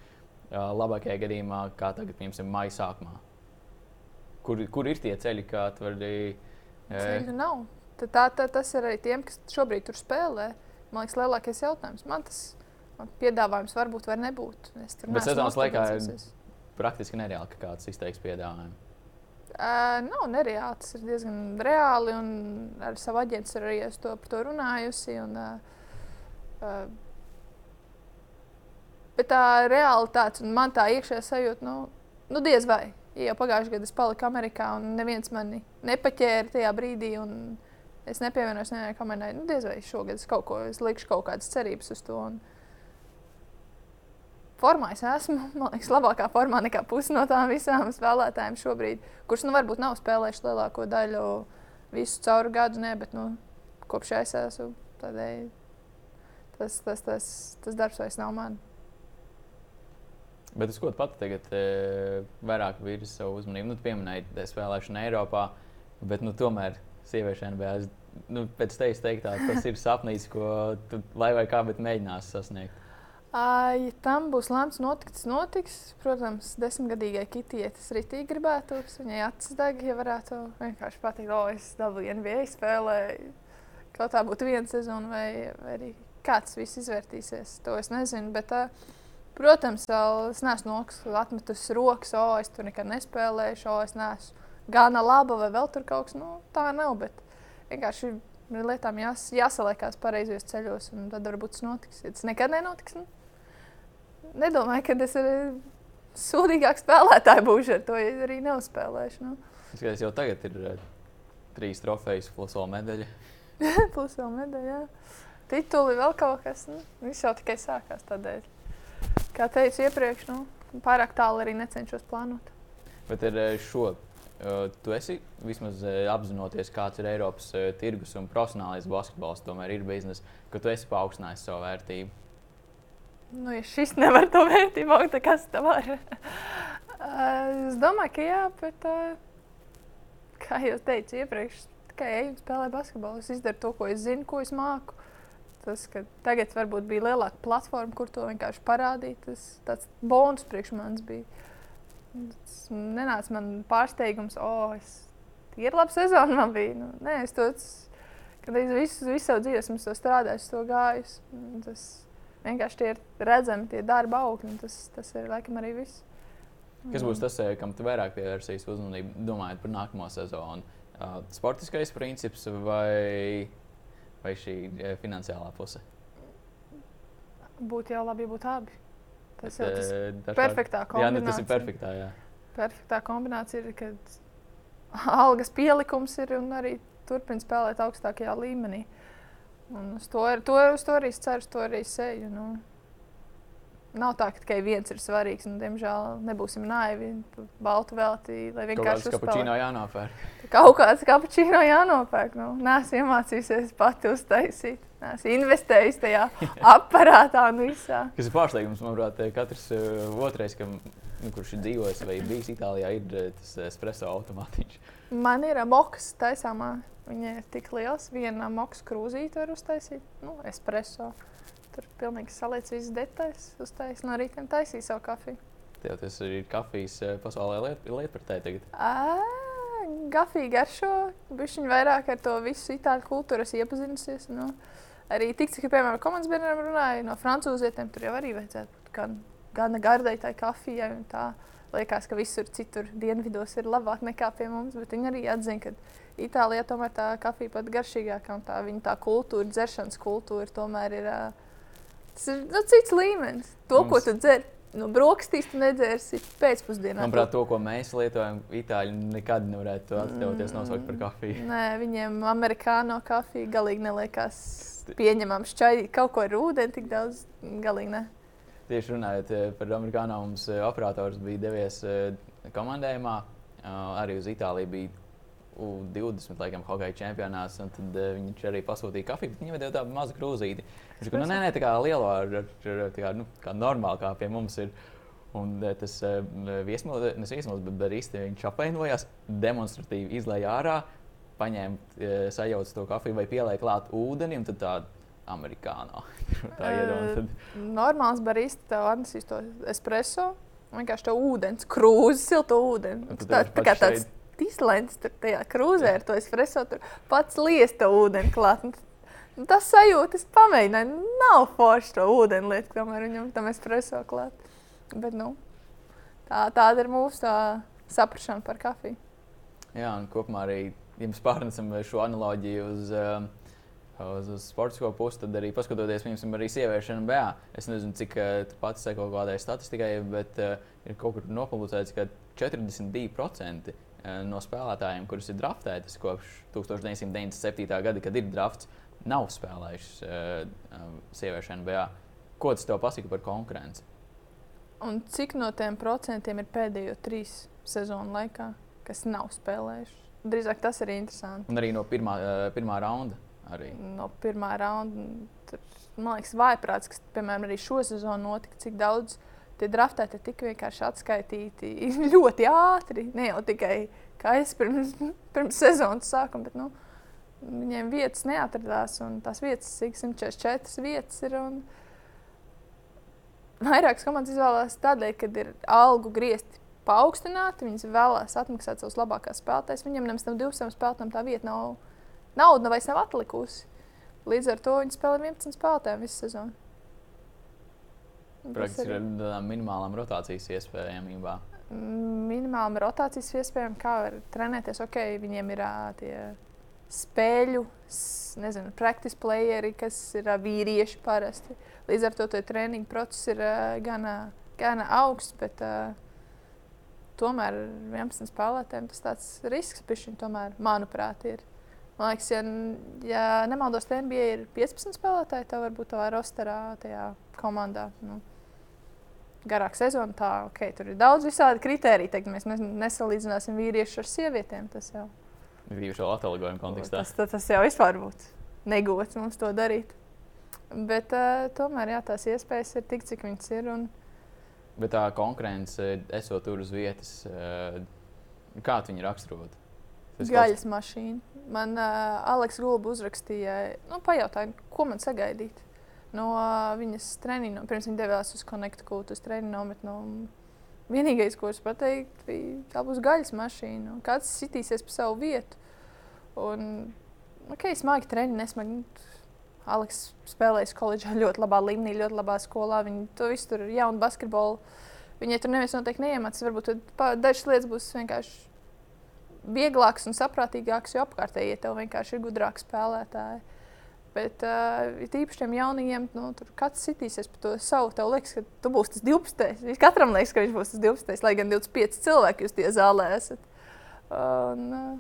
ā, labākajā gadījumā, kā tagad, piemēram, maija sākumā. Kur, kur ir tie ceļi, kā tu vari. eh, Ceļu nav. Tā, tā, tas ir arī tiem, kas šobrīd tur spēlē. Man liekas, lielākais jautājums. Man tas man piedāvājums var būt, var nebūt. Es tur Bet neesmu sezonas laikā ir- praktiski nereāli, ka kāds izteiks piedāvājumu. Uh, nav nereāli. Tas ir diezgan reāli. Ar savu aģentu arī es to, par to runājusi. Un, uh, uh, bet tā realitāte un man tā iekšējā sajūta, nu, nu diez vai. Ja jau pagājušajā gadā es paliku Amerikā un neviens mani nepaķēra tajā brīdī. un Es nepievienojos nevienai komandai. Nu, diez vai šogad es kaut ko es likšu, kaut kādas cerības uz to. Un... Formā es esmu. (laughs) Man liekas, labākā formā nekā pusi no tām visām spēlētājiem šobrīd, kurš nu, varbūt nav spēlējuši lielāko daļu visu cauru gadu, ne, bet nu, kopš es esmu tādēļ. Tas, tas, tas, tas darbs vairs nav man. Bet uz ko pati tagad e, vairāk virzi savu uzmanību? Nu, pieminēji te spēlēšanu Eiropā, bet nu, tomēr sieviešu NBA. Nu, pēc tevis teiktā, tas ir sapnis, ko tu lai vai kā, bet mēģinās sasniegt. Ja tam būs lēmts notikt, tas notiks. Protams, desmitgadīgai Kitijai tas ritīgi gribētu. Viņai acis deg, ja varētu vienkārši pateikt, o, es dabūju NBA spēlē. Kaut tā būtu viena sezona, vai, vai arī kāds viss izvērtīsies. To es nezinu. Bet, protams, es neesmu atmetusi rokas, o, es tur nekad nespēlēju, o, es neesmu gana laba vai vēl tur kaut kas. Nu, tā nav. Bet vienkārši lietām jās, jāsaliekās pareizajos ceļos, un tad varbūt tas notiks. Tas nekad nenotiks, nu, nedomāju, ka es arī sūdīgāk spēlētāji būšu ar to, ja arī neuzspēlēšu. Nu. Es skatos, jau tagad ir uh, trīs trofejas, plus vēl medaļa. (laughs) plus vēl medaļa. Tituli vēl kaut kas. Nu, viss jau tikai sākās tādēļ. Kā teicu iepriekš, nu, pārāk tālu arī necenšos plānot. Bet ar šo Uh, tu esi vismaz uh, apzinoties, kāds ir Eiropas uh, tirgus un profesionālais basketbols, tomēr ir biznesa, ka tu esi paaugstinājis savu vērtību. Nu, ja šis nevar to vērtību, tad kas tam var? es domāju, ka jā, bet kā jau teicu iepriekš, tikai eju un spēlēju basketbolu. Es izdaru to, ko es zinu, ko es māku. Tas, ka tagad varbūt bija lielāka platforma, kur to vienkārši parādīt, tas tāds bonus priekš manis bija. Tas nenāca man pārsteigums, o, oh, es ir laba sezona man bija. Nu, nē, es to, es visu, visu savu dzīvi esmu strādājis, to gājis. Tas, Vienkārši tie ir redzami, tie darba augļi. Tas, tas ir laikam arī viss. Kas būs tas, eh, kam tu vairāk pievērsīsi uzmanību, domājot par nākamo sezonu? Uh, sportiskais princips vai, vai šī uh, finansiālā puse? Būtu jau labi, ja būtu abi. Tas ir tas dažkārt, perfektā kombinācija. Jā, nu, tas ir perfektā. Jā. Perfektā kombinācija ir, kad algas pielikums ir un arī turpina spēlēt augstākajā līmenī. Un uz to, to, uz to arī ceru, uz to arī seju. Nu. Nav tā, ka tikai viens ir svarīgs. Un, diemžēl nebūsim naivi. Baltu veltī, lai vienkārši tādu kapučīno jānopērk. Kaut kāds kapučīno jānopērk. Nu, Nē, es iemācījusies pati uztaisīt. Es investēju tajā (laughs) aparātā un visā. Kas ir pārsteigums, manuprāt, katrs uh, otrais, kam, nu, kurš ir dzīvojis vai bijis Itālijā, ir uh, tas espreso automātiņš. Man ir mokas taisāmā Viņa ir tik liels, viena maksa krūzīte var uztaisīt, nu, espreso. Tur pilnīgi saliec visas detaļas, uztaisīt no rīta taisīt savu kafiju. Tev tas ir kafijas eh, pasaulē liet, lietpratē tagad? Kafija garšo, bišķiņ vairāk ar to visu itāļu kultūru iepazinusies. Nu, arī tik, cik, piemēram, komandas biedriem runāja no francūzietiem, tur jau arī vajadzētu būt gan, gana gardai tai kafijai un tā. Liekas, ka visur citur dienvidos ir labāk nekā pie mums, bet viņi arī atzina, ka Itālijā tomēr tā kafija pat garšīgākā un tā viņa tā kultūra, dzeršanas kultūra tomēr ir, tas ir nu, cits līmenis. To, Mums... ko tu dzer, nu, brokastīs tu nedzersi pēcpusdienā. Manuprāt, to, ko mēs lietojam, itāļi nekad nevarētu atļauties mm. nosaukt par kafiju. Nē, viņiem amerikāno kafija galīgi neliekas pieņemama. Šķai kaut ko ar ūdeni tik daudz galīgi ne. Tieši runājot par amerikāņu, mums operators bija devies komandējumā. Arī uz Itāliju bija U20 laikam, hokeja čempionāts. Tad viņš arī pasūtīja kafiju, bet viņam bija tāda maza krūzīte. Viņš teica, nu, nē, nē, tā kā liela, ar, ar, tā kā, nu, kā normāli, kā pie mums ir. Un uh, tas uh, viesmīlis, nevis viesmīlis, bet barīsti viņš apvainojās, demonstratīvi izlaiž ārā, paņēma uh, sajauc to kafiju vai pielēja klāt ūdeni. Tad tāda amerikāno. (laughs) tā iedomājās. Tad... Normāls barīsti tev atnesīs to espreso. Vienkārši to ūdens, krūzi, siltu ūdeni. Tā, tā kā tāds Tislēns tur tajā krūzē ar to espreso, tur pats liesta ūdeni klāt. Nu, tas sajūta, es pamēģināju, nav forši to ūdeni lietu, kamēr viņam tam espreso klāt. Bet, nu, tā, tāda ir mūsu tā saprašana par kafiju. Jā, un kopumā arī, ja mēs pārnesam šo analoģiju uz, uz, uz sportisko pusi, tad arī paskatoties, piemēram, arī sieviešu NBA. Es nezinu, cik tu pats seko kādai statistikai, bet uh, ir kaut kur nopublicēts, ka 42% Eh, no spēlētājiem, kurus ir draftētas kopš 1997. gada, kad ir drafts, nav spēlējušas uh, sieviešu NBA. Ko tas tev pasaka par konkurenci? Un cik no tiem procentiem ir pēdējo trīs sezonu laikā, kas nav spēlējuši? Drīzāk tas ir interesanti. Un arī no pirmā, uh, pirmā raunda. Arī. No pirmā raunda. Tur, man liekas, vājprāts, kas, piemēram, arī šo sezonu notika, cik daudz tie draftēti tika vienkārši atskaitīti (laughs) ļoti ātri. Ne jau tikai kā es pirms, pirms sezonas sākuma, bet nu, viņiem vietas neatradās. Un tās vietas, cik 144 vietas ir. Un, vairākas komandas izvēlējās tādēļ, ka ir algu griezti paaugstināti. Viņas vēlās atmaksāt savus labākās spēlētājus. Viņam nemaz tam 200 spēlētājiem tā vieta nav, nauda vairs nav atlikusi. Līdz ar to viņi spēlē 11 spēlētājiem visu sezonu. Praktiski ar tādām minimālām rotācijas iespējamībām. Minimālām rotācijas iespējām, kā var trenēties. Ok, viņiem ir uh, tie spēļu, nezinu, practice playeri, kas ir vīrieši parasti. Līdz ar to treniņu process ir gan, gan augsts, bet tomēr 11 spēlētājiem tas tāds risks, pišķiņ, tomēr, manuprāt, ir. Man liekas, ja, ja nemaldos, tad NBA ir 15 spēlētāji, tad varbūt tavā rosterā, tajā komandā. Nu, Garāka sezona, tā ok, tur ir daudz visādi kriteriji. Teikt, mēs nes- nesalīdzināsim vīriešus ar sievietēm. Tas jau, Īpaši atalgojuma kontekstā. tas, tas, tas jau vispār būtu negods mums to darīt. Bet uh, tomēr jā, tās iespējas ir tik, cik viņas ir. Un, Bet tā konkurence, esot tur uz vietas, eh, kā tu viņu raksturot? Tas kaut- Gaļas mašīna. Man uh, Aleks Gulba uzrakstīja, nu, pajautāja, ko man sagaidīt no uh, viņas treniņa. Pirms viņa devās uz Connecticut, uz treniņu nometni. Nu, vienīgais, ko es pateiktu, bija, tā būs gaļas mašīna. Kāds sitīsies pa savu vietu. Un, ok, smagi treniņi, nesmagi. Aleks spēlējis koledžā ļoti labā līmenī, ļoti labā skolā. Viņi to visu tur jaunu basketbolu. Viņai tur neviens noteikti neiemācīs. Varbūt dažas lietas būs vienkārši vieglāks un saprātīgāks, jo apkārtēji tev vienkārši ir gudrāki spēlētāji. Bet uh, īpaši tiem jaunajiem, nu, tur katrs sitīsies par to savu. Tev liekas, ka tu būsi tas 12. Vis- Katram liekas, ka viņš būs tas 12. Lai gan 25 cilvēki jūs tie zālē esat. Un, uh,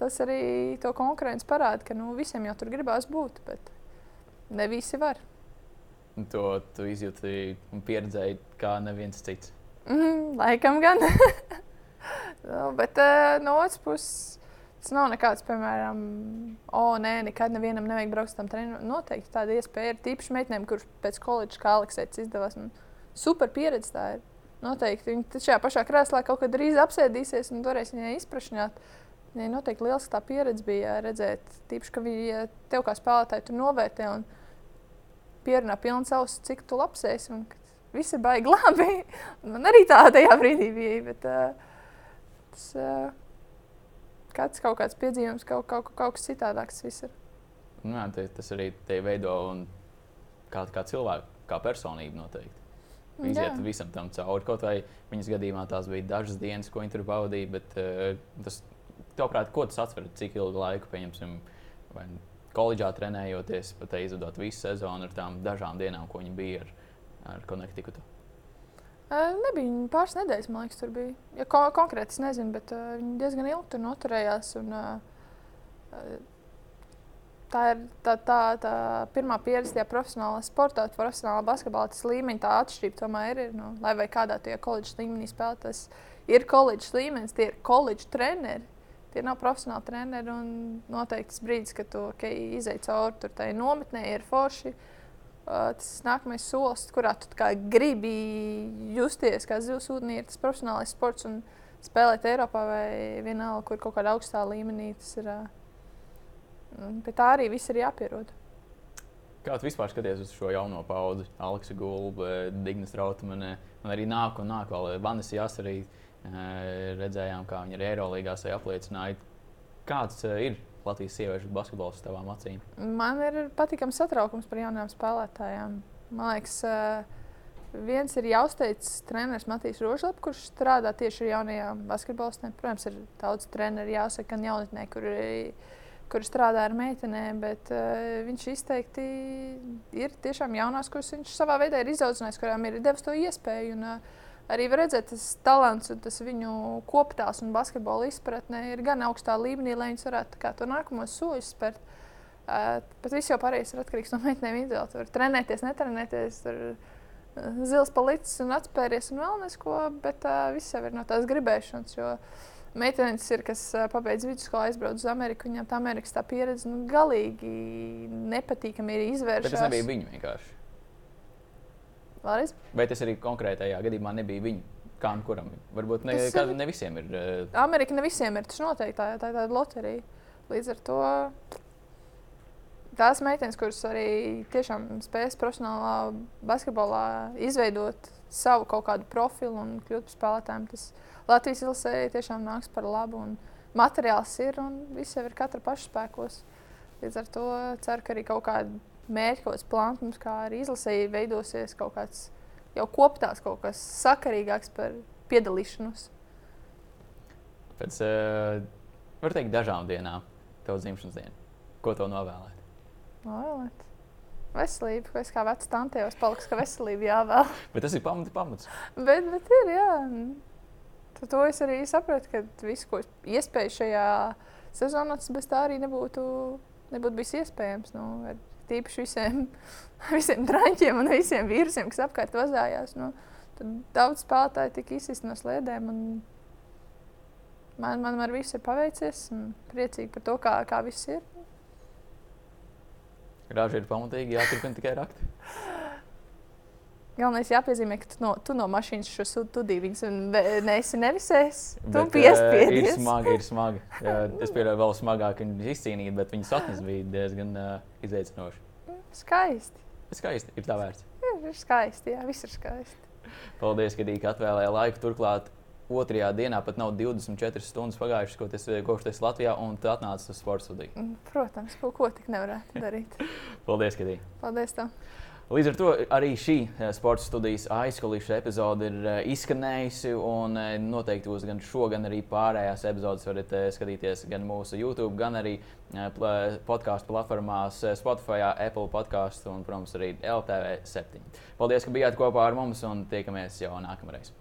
tas arī to konkurenci parāda, ka nu, visiem jau tur gribās būt, bet ne visi var. To tu izjūti un pieredzēji kā neviens cits. Mm, laikam gan. (laughs) nu, bet uh, no otras puses, tas nav nekāds, piemēram, o, nē, nekad nevienam nevajag braukt uz tam treniņam. Noteikti tāda iespēja ir tīpaši meitenēm, kuras pēc koledžas, kā Aleksēts izdevās. Nu, super pieredze tā ir. Noteikti viņi šajā pašā krēslā kaut kad drīz apsēdīsies un varēs viņai izprašņāt. Viņai noteikti liels tā pieredze bija redzēt, tīpaši, ka viņa tev kā spēlētāji tur novērtē un pierunā pilns auss, cik tu labs esi. un Viss ir baigi (laughs) labi. Man arī tā tajā brīdī bija. Bet, uh, tas, uh, kāds kaut kāds piedzīvums, kaut, kaut, kaut kas citādāks. viss ir. Nu, jā, te- tas arī te veido un kā, kā cilvēku, kā personību noteikti. Iziet Jā. visam tam cauri. Kaut vai viņas gadījumā tās bija dažas dienas, ko viņi tur pavadīja. Bet uh, tas, tavuprāt, ko tas atver? Cik ilgu laiku, pieņemsim, vai koledžā trenējoties, pat izvedot visu sezonu ar tām dažām dienām, ko viņi bija ar, ar Connecticut. Nebija viņa pāris nedēļas, man liekas, tur bija. Ja ko, konkrēti es nezinu, bet uh, viņi diezgan ilgi tur noturējās. Un, uh, tā ir tā, tā, tā pirmā pieredze tajā profesionālā sportā, profesionālā basketbolā. Tas līmenis, tā atšķirība tomēr ir. Nu, lai vai kādā tajā koledžas līmenī spēlē, tas ir koledžas līmenis, tie ir koledžas treneri. Tie nav profesionāli treneri. Noteikti tas brīdis, kad tu okay, izej cauri tai nometnē, ir forši. Uh, tas nākamais solis, kurā tu gribi justies kā zivs ūdenī, ir tas profesionālais sports un spēlēt Eiropā vai vienalga, kur kaut kādā augstā līmenī. Tas ir, un pie tā arī viss ir jāpierod. Kā tu vispār skaties uz šo jauno paudzi? Aleksa Gulba, Dignas Rautamane, un arī nāk un nāk vēl Vanis Jās arī eh, redzējām, kā viņi ir Eirolīgā sevi apliecināja. Kāds eh, ir Latvijas sieviešu basketbols uz tavām acīm? Man ir patīkams satraukums par jaunām spēlētājām. Man liekas, uh, viens ir jāuzteic treneris Matīs Rožlap, kurš strādā tieši ar jaunajām basketbolistēm. Protams, ir daudz treneru jāsaka, gan jaunatnē, kur, kur strādā ar meitenēm, bet uh, viņš izteikti ir tiešām jaunās, kuras viņš savā veidā ir izaudzinājis, kurām ir devis to iespēju. Un, uh, Arī redzēt, tas talants un tas viņu koptās un basketbola izpratne ir gan augstā līmenī, lai viņas varētu kā, to nākamo soļus spērt. Uh, bet viss jau pārējais ir atkarīgs no meitenēm individuāli. Tur var trenēties, netrenēties, tur uh, zils palicis un atspēries un vēl nesko, bet uh, viss jau ir no tās gribēšanas. Jo meitenes ir, kas uh, pabeidz vidusskolu, aizbrauc uz Ameriku, viņām tā Amerikas tā pieredze nu, galīgi nepatīkami ir izvērsta. tas nebija viņu vienkārši. Vēlreiz? Vai tas arī konkrētajā gadījumā nebija viņu? Kā nu kuram? Varbūt ne, Tas kā, ir- ne visiem ir. eh, Amerika ne visiem ir. Tas noteikti tā, tā ir tāda loterija. Līdz ar to tās meitenes, kuras arī tiešām spējas profesionālā basketbolā izveidot savu kaut kādu profilu un kļūt par spēlētājiem, tas Latvijas izlasē tiešām nāks par labu. Un materiāls ir un viss jau ir katra paša spēkos. Līdz ar to ceru, ka arī kaut kāda kāds plāns mums, kā arī izlasēji, veidosies kaut kāds jau koptās, kaut kas sakarīgāks par piedalīšanos. Pēc, uh, var teikt, dažām dienām, tev dzimšanas diena. Ko to novēlēt? Novēlēt. Veselība, ko es kā vecs tante jau paliks, ka veselība jāvēl. (laughs) bet tas ir pamats, pamats. bet, bet ir, jā. Tad to es arī sapratu, ka viss, ko es iespēju šajā sezonā, tas bez tā arī nebūtu, nebūtu bijis iespējams. Nu, tīpaši (laughs) visiem, visiem drāņķiem un visiem vīrusiem, kas apkārt vazājās. Nu, tad daudz spēlētāju tika izsist no slēdēm. Man, man ar visu ir paveicies. Priecīgi par to, kā, kā viss ir. Grāži ir pamatīgi, jāturpina tikai rakt. (laughs) Galvenais jāpiezīmē, ka tu no, tu no mašīnas šo studiju neesi nevisējis. Tu bet, piespiedies. Uh, ir smagi, ir smagi. Jā, es pieļauju, vēl smagāk viņu izcīnīt, bet viņas atnes bija diezgan uh, izaicinoši. Skaisti. Skaisti, ir tā vērts. Ir, ir skaisti, jā, viss ir skaisti. Paldies, ka Dīka atvēlēja laiku. Turklāt otrajā dienā pat nav 24 stundas pagājušas, ko tas kopš tas Latvijā, un tu atnāci uz sporta studiju. Mm, protams, kaut ko tik nevarētu darīt. (laughs) Paldies, Kadī. Paldies! Tev. Līdz ar to arī šī eh, sporta studijas aizskolīša epizode ir eh, izskanējusi. Eh, noteikti būs gan šo, gan arī pārējās epizodes. varat skatīties gan mūsu YouTube, gan arī podkāstu platformās, Spotify, Apple podkāstu un, protams, arī LTV 7. Paldies, ka bijāt kopā ar mums un tiekamies jau nākamreiz!